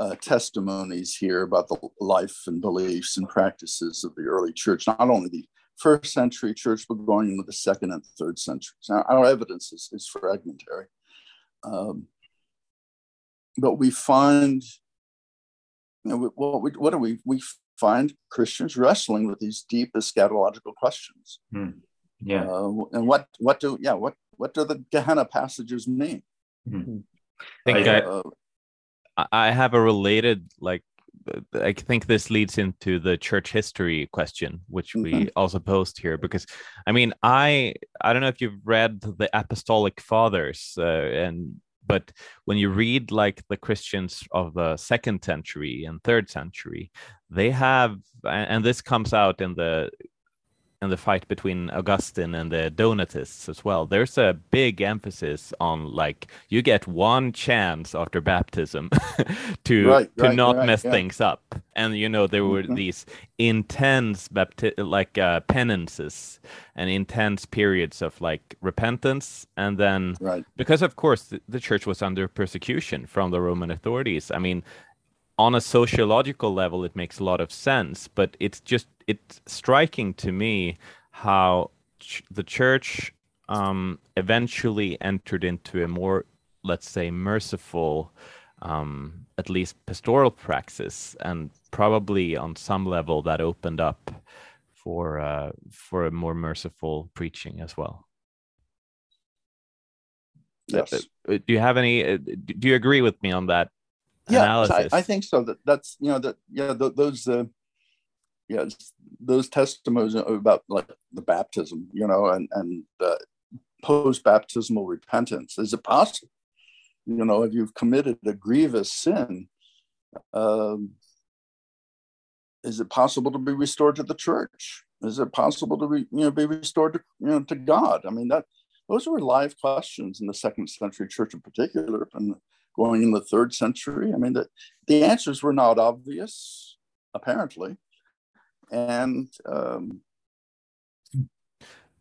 uh, testimonies here about the life and beliefs and practices of the early church, not only the first century church, but going into the second and third centuries. Now, our evidence is, is fragmentary. Um, but we find, you know, what, we, what do we, we find Christians wrestling with these deep eschatological questions. Hmm. Yeah. Uh, and what, what do, yeah, what, what do the Gehenna passages mean? Hmm. I think uh, I have a related like I think this leads into the church history question, which we mm-hmm. also posed here, because I mean, I I don't know if you've read the Apostolic Fathers, uh, and but when you read like the Christians of the second century and third century, they have, and this comes out in the and the fight between Augustine and the Donatists as well. There's a big emphasis on like you get one chance after baptism [LAUGHS] to right, to right, not right, mess yeah. things up. And you know there were mm-hmm. these intense bapti- like uh, penances and intense periods of like repentance and then because of course the, the church was under persecution from the Roman authorities. I mean on a sociological level it makes a lot of sense, but it's just it's striking to me how ch- the church um, eventually entered into a more, let's say, merciful um, at least pastoral praxis, and probably on some level that opened up for uh, for a more merciful preaching as well. Yes. Uh, uh, do you have any? Uh, do you agree with me on that yeah, analysis? I, I, think so. That that's you know that yeah th- those uh, yeah those testimonies about like the baptism, you know, and and uh, post baptismal repentance. Is it possible? You know, if you've committed a grievous sin, um, is it possible to be restored to the church? Is it possible to be, you know, be restored to, you know, to God? I mean, that those were live questions in the second century church in particular, and going in the third century. I mean, the, the answers were not obvious, apparently. And, um,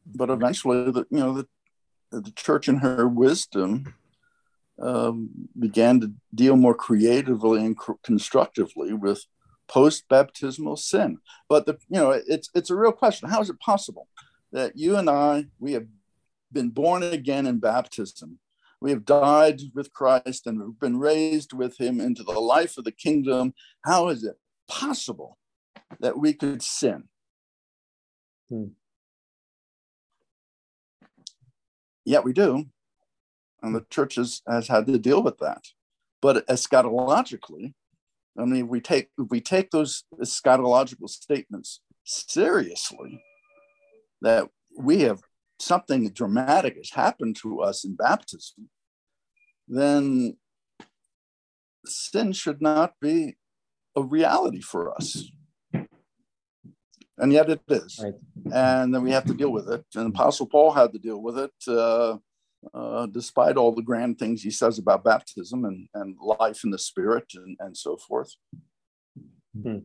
but eventually, the, you know, the, the church in her wisdom um, began to deal more creatively and constructively with post-baptismal sin. But the, you know, it's it's a real question. How is it possible that you and I we have been born again in baptism? We have died with Christ and we've been raised with him into the life of the kingdom. How is it possible that we could sin? Hmm. Yet we do. And the church has, has had to deal with that. But eschatologically, I mean, we take if we take those eschatological statements seriously, that we have something dramatic has happened to us in baptism, then sin should not be a reality for us. And yet it is. Right. And then we have to deal with it. And Apostle Paul had to deal with it, uh, uh, despite all the grand things he says about baptism and, and life in the spirit and, and so forth. Hmm.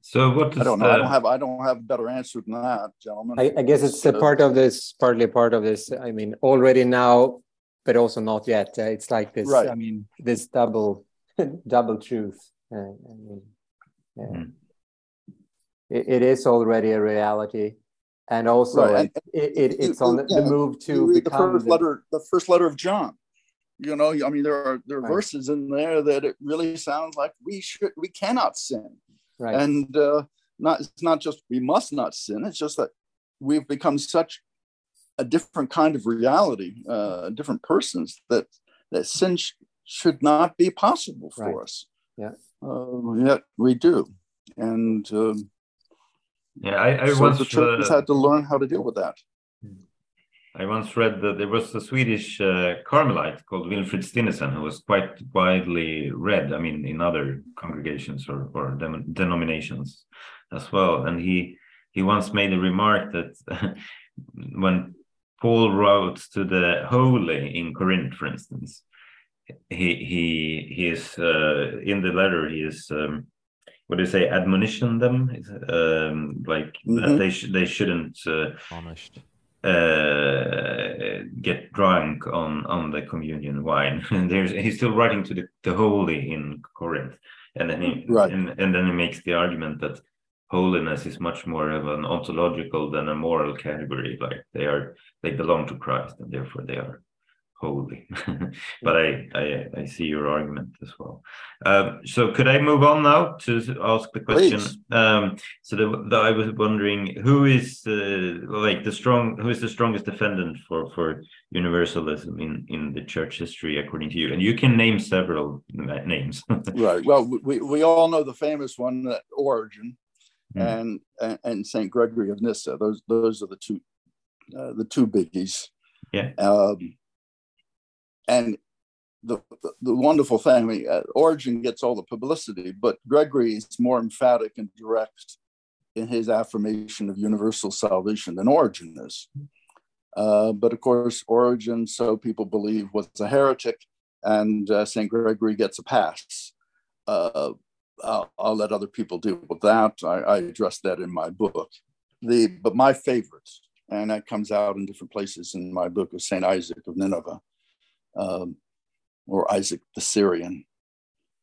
So what I don't know. The... I don't have I don't have a better answer than that, gentlemen. I, I guess it's a part of this, partly a part of this. I mean, already now, but also not yet. Uh, it's like this. Right. I mean, this double [LAUGHS] double truth. Uh, I mean, yeah. mm. It, it is already a reality, and also right. it, it, it's on the, yeah, the move to the first the... letter. The first letter of John you know i mean there are there are right. verses in there that it really sounds like we should we cannot sin Right. And uh, not it's not just we must not sin. It's just that we've become such a different kind of reality, uh, different persons that that sin sh- should not be possible for right. us. Yeah. Uh, yet we do, and um, yeah, I, I so once the church has had to learn how to deal with that. I once read that there was a Swedish uh, Carmelite called Wilfrid Stinissen who was quite widely read, I mean, in other congregations or, or denominations as well. And he he once made a remark that [LAUGHS] when Paul wrote to the holy in Corinth, for instance, he he he is uh, in the letter he is um, what do you say admonition them um, like mm -hmm. they sh- they shouldn't uh, uh, get drunk on on the communion wine. [LAUGHS] And there's he's still writing to the, the holy in Corinth, and then he right. and, and then he makes the argument that holiness is much more of an ontological than a moral category. Like they are they belong to Christ, and therefore they are holy. [LAUGHS] but I, I, I see your argument as well. Um, so could I move on now to ask the question? Um, so the, the, I was wondering who is uh, like the strong who is the strongest defendant for for universalism in in the church history according to you? And you can name several names. [LAUGHS] right. Well, we we all know the famous one, uh, Origen. Mm. And, and, and Saint Gregory of Nyssa. Those those are the two uh, the two biggies. Yeah. Um, and the, the, wonderful thing, uh, Origen gets all the publicity, but Gregory is more emphatic and direct in his affirmation of universal salvation than Origen is. Uh, but of course, Origen, so people believe, was a heretic, and uh, St. Gregory gets a pass. Uh, I'll, I'll, let other people deal with that. I, I address that in my book. The, but my favorite, and that comes out in different places in my book, is St. Isaac of Nineveh um, or Isaac the Syrian,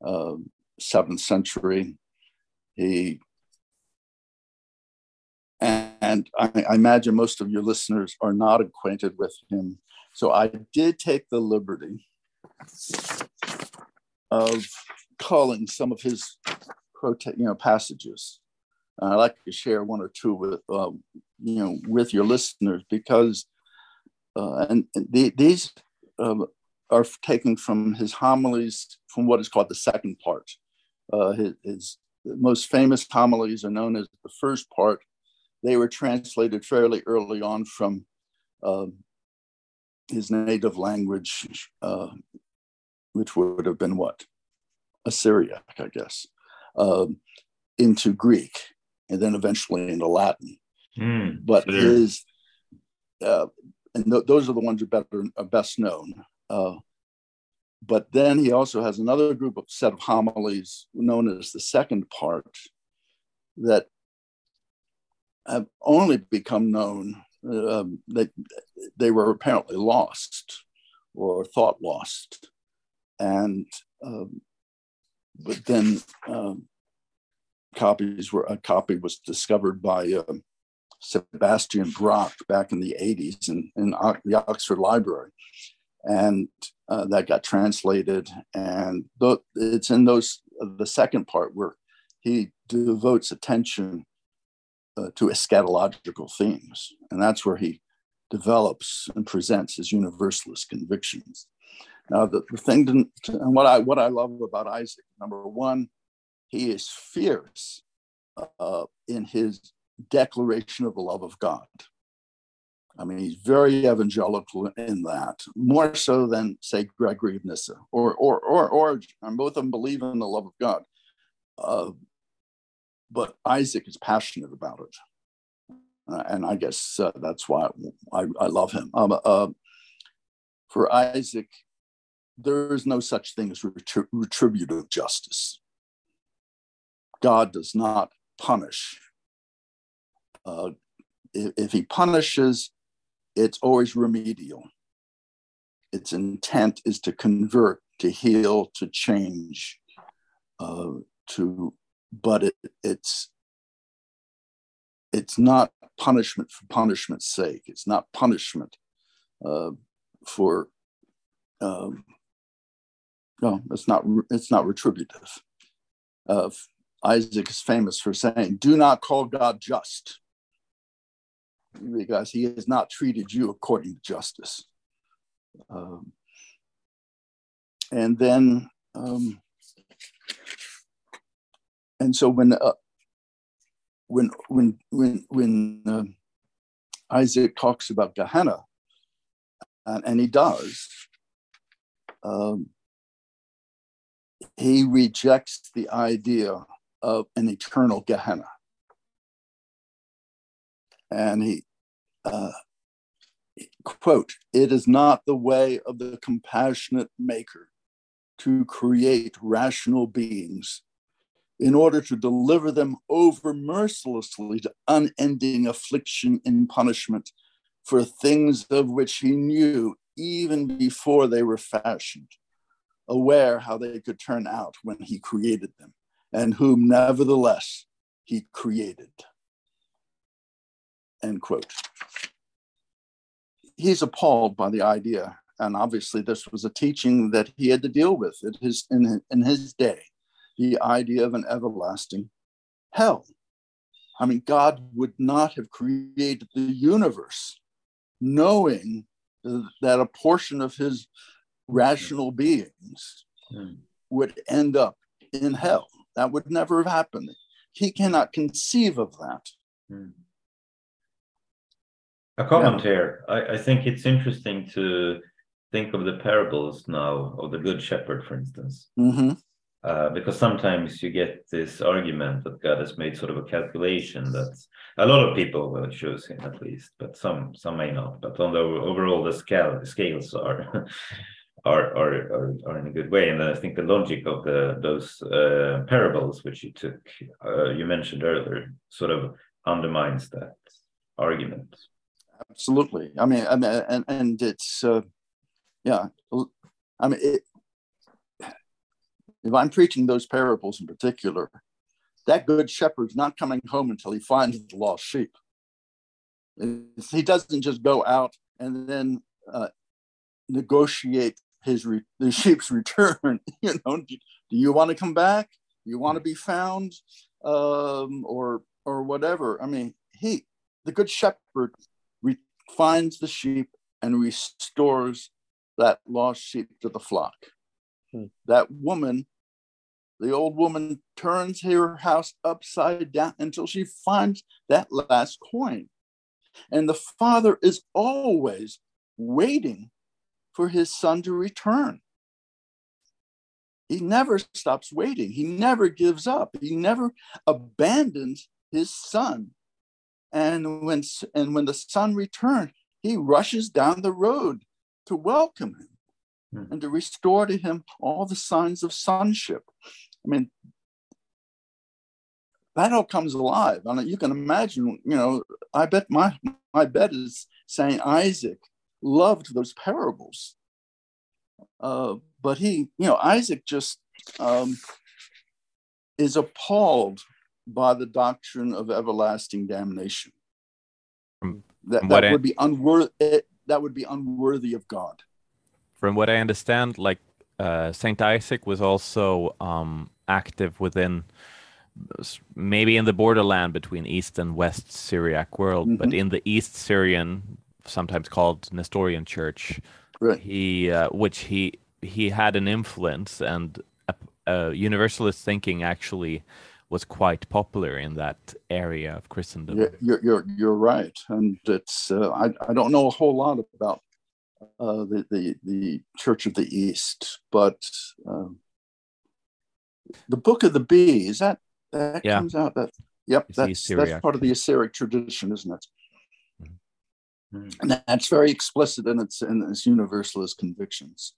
uh, seventh century. He and I, I, imagine most of your listeners are not acquainted with him. So I did take the liberty of calling some of his prote- you know passages. Uh, I'd like to share one or two with uh, you know with your listeners because uh, and, the, these um, are taken from his homilies from what is called the second part. Uh, his, his most famous homilies are known as the first part. They were translated fairly early on from uh, his native language, uh, which would have been what? a Syriac, I guess, uh, into Greek, and then eventually into Latin. Mm, but his, uh, and th- those are the ones that are better, are best known. Uh, but then he also has another group of set of homilies known as the second part that have only become known um, that they were apparently lost or thought lost. And um, but then um, copies were a copy was discovered by uh, Sebastian Brock back in the 80s in, in the Oxford Library and uh, that got translated. And it's in those the second part where he devotes attention uh, to eschatological themes, and that's where he develops and presents his universalist convictions. Now, the, the thing, to, and what I what I love about Isaac, number one, he is fierce uh, in his declaration of the love of God. I mean, he's very evangelical in that, more so than say Gregory of Nyssa or or or Origen. And both of them believe in the love of God, uh, but Isaac is passionate about it, uh, and I guess uh, that's why I, I love him. Um, uh, for Isaac, there is no such thing as retrib- retributive justice. God does not punish. Uh, if, if he punishes, it's always remedial. Its intent is to convert, to heal, to change, uh, to, but it, it's it's not punishment for punishment's sake. It's not punishment uh, for um, no, it's not it's not retributive. Uh, Isaac is famous for saying, "Do not call God just." Because he has not treated you according to justice. Um, and then, um, and so when uh, when when when when uh, Isaac talks about Gehenna, and, and he does, um, he rejects the idea of an eternal Gehenna and he uh, quote it is not the way of the compassionate maker to create rational beings in order to deliver them over mercilessly to unending affliction and punishment for things of which he knew even before they were fashioned, aware how they could turn out when he created them, and whom nevertheless he created end quote. He's appalled by the idea, and obviously this was a teaching that he had to deal with in his, in, in his day, the idea of an everlasting hell. I mean, God would not have created the universe knowing that a portion of his rational hmm. beings hmm. would end up in hell. That would never have happened. He cannot conceive of that. Hmm. A comment yeah. here. I, I think it's interesting to think of the parables now of the Good Shepherd, for instance. Mm-hmm. Uh, because sometimes you get this argument that God has made sort of a calculation that a lot of people will choose him at least, but some some may not. But on the overall, the scale the scales are [LAUGHS] are, are are are in a good way, and I think the logic of the those uh, parables which you took uh, you mentioned earlier sort of undermines that argument. Absolutely. I mean, I mean, and and it's uh, yeah. I mean, it, if I'm preaching those parables in particular, that good shepherd's not coming home until he finds the lost sheep. He doesn't just go out and then uh, negotiate his re- the sheep's [LAUGHS] return. you know, do, do you want to come back? Do you want to be found, um, or or whatever? I mean, he, the good shepherd, finds the sheep and restores that lost sheep to the flock. Hmm. That woman, the old woman, turns her house upside down until she finds that last coin. And the father is always waiting for his son to return. He never stops waiting. He never gives up. He never abandons his son. And when, and when the son returned, he rushes down the road to welcome him hmm. and to restore to him all the signs of sonship. I mean, that all comes alive. Mean, you can imagine, you know, I bet my my bet is Saint Isaac loved those parables. Uh, but he, you know, Isaac just um, is appalled by the doctrine of everlasting damnation. that, that would I, be unworthy. Eh, that would be unworthy of God. From what I understand, like uh, Saint Isaac was also um, active within maybe in the borderland between East and West Syriac world, mm-hmm. but in the East Syrian, sometimes called Nestorian Church, right. he uh, which he he had an influence, and uh, Universalist thinking actually was quite popular in that area of Christendom. Yeah, you're you're you're right, and it's uh, I I don't know a whole lot about uh, the the the Church of the East, but um, the Book of the Bee is that that yeah. comes out that yep that's that's part of the East Syriac tradition, isn't it? Mm-hmm. And that's very explicit in its in its universalist convictions.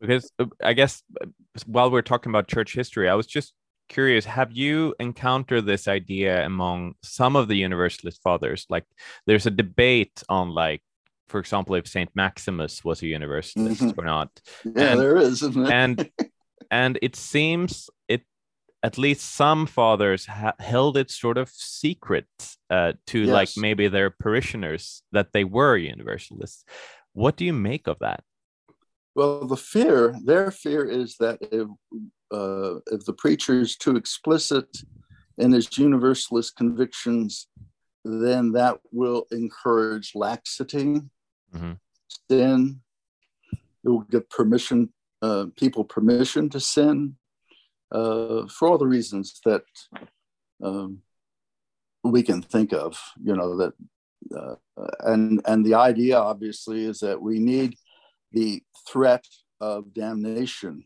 Because uh, I guess uh, while we're talking about church history, I was just curious have you encountered this idea among some of the universalist fathers like there's a debate on like for example if saint maximus was a universalist mm-hmm. or not yeah and, there is and [LAUGHS] and it seems it at least some fathers ha- held it sort of secret uh, to yes. like maybe their parishioners that they were universalists. What do you make of that? Well, the fear, their fear is that if, uh, if the preacher is too explicit in his universalist convictions, then that will encourage laxity, mm-hmm. sin. It will give permission, uh, people permission to sin, uh, for all the reasons that um, we can think of. You know that, uh, and and the idea obviously is that we need the threat of damnation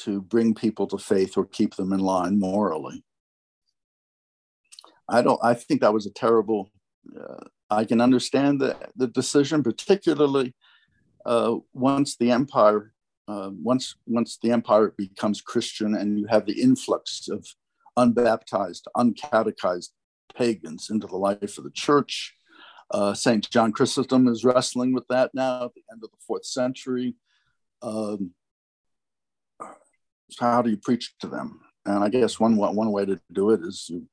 to bring people to faith or keep them in line morally. I don't. I think that was a terrible. Uh, I can understand the the decision, particularly uh, once the empire uh, once once the empire becomes Christian and you have the influx of unbaptized, uncatechized pagans into the life of the church. Uh, Saint John Chrysostom is wrestling with that now at the end of the fourth century. Um, how do you preach to them? And I guess one one way to do it is you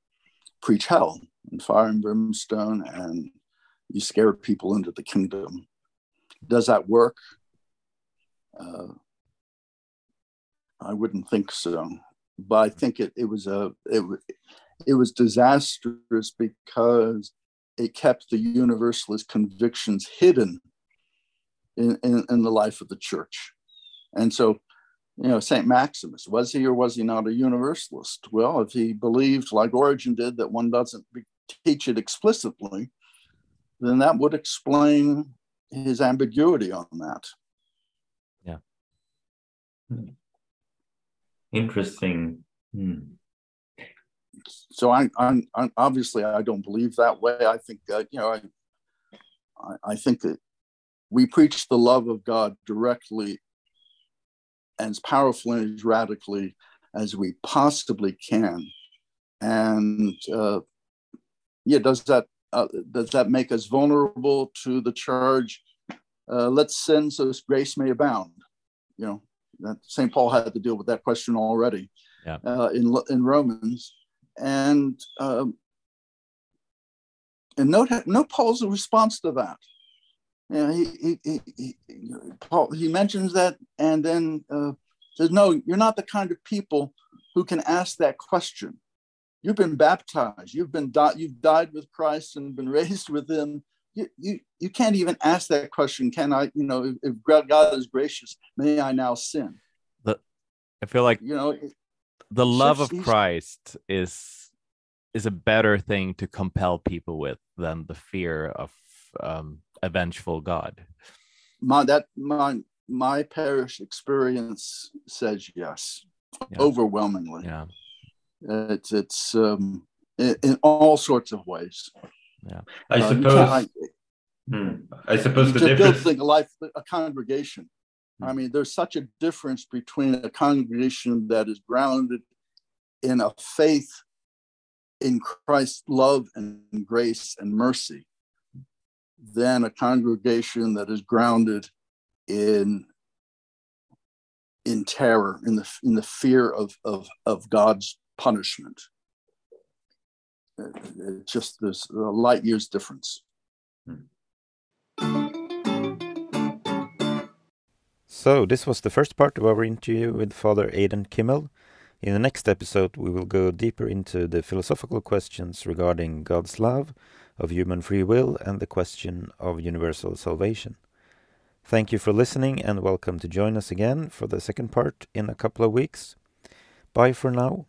preach hell and fire and brimstone, and you scare people into the kingdom. Does that work? Uh, I wouldn't think so, but I think it, it was a it, it was disastrous because it kept the universalist convictions hidden in, in, in the life of the church. And so, you know, St. Maximus, was he or was he not a universalist? Well, if he believed, like Origen did, that one doesn't teach it explicitly, then that would explain his ambiguity on that. Yeah. Hmm interesting. Hmm. So I, I'm, I'm, obviously I don't believe that way. I think that you know I, I think that we preach the love of God directly and as powerfully and as radically as we possibly can. And uh, yeah, does that uh, does that make us vulnerable to the charge? Uh, let's sin so grace may abound. You know, that St. Paul had to deal with that question already yeah. uh, in in Romans, and um, and note note Paul's response to that. You know, he, he, he, Paul, he mentions that and then uh, says, No, you're not the kind of people who can ask that question. You've been baptized, you've been di- you've died with Christ and been [LAUGHS] raised with him. You, you, you can't even ask that question. Can I, you know, if, if God is gracious, may I now sin? The, I feel like you know the love of Christ is is a better thing to compel people with than the fear of um, a vengeful God. My that my my parish experience says yes, yeah. overwhelmingly. Yeah, it's it's um, in, in, all sorts of ways. Yeah, I uh, suppose. I, hmm. I suppose the difference. Building a life, a congregation. I hmm. mean, there's such a difference between a congregation that is grounded in a faith in Christ's love and grace and mercy than a congregation that is grounded in in terror, in the in the fear of of, of God's punishment. It just there's a light years difference. So this was the first part of our interview with Father Aidan Kimel. In the next episode, we will go deeper into the philosophical questions regarding God's love, of human free will, and the question of universal salvation. Thank you for listening and welcome to join us again for the second part in a couple of weeks. Bye for now.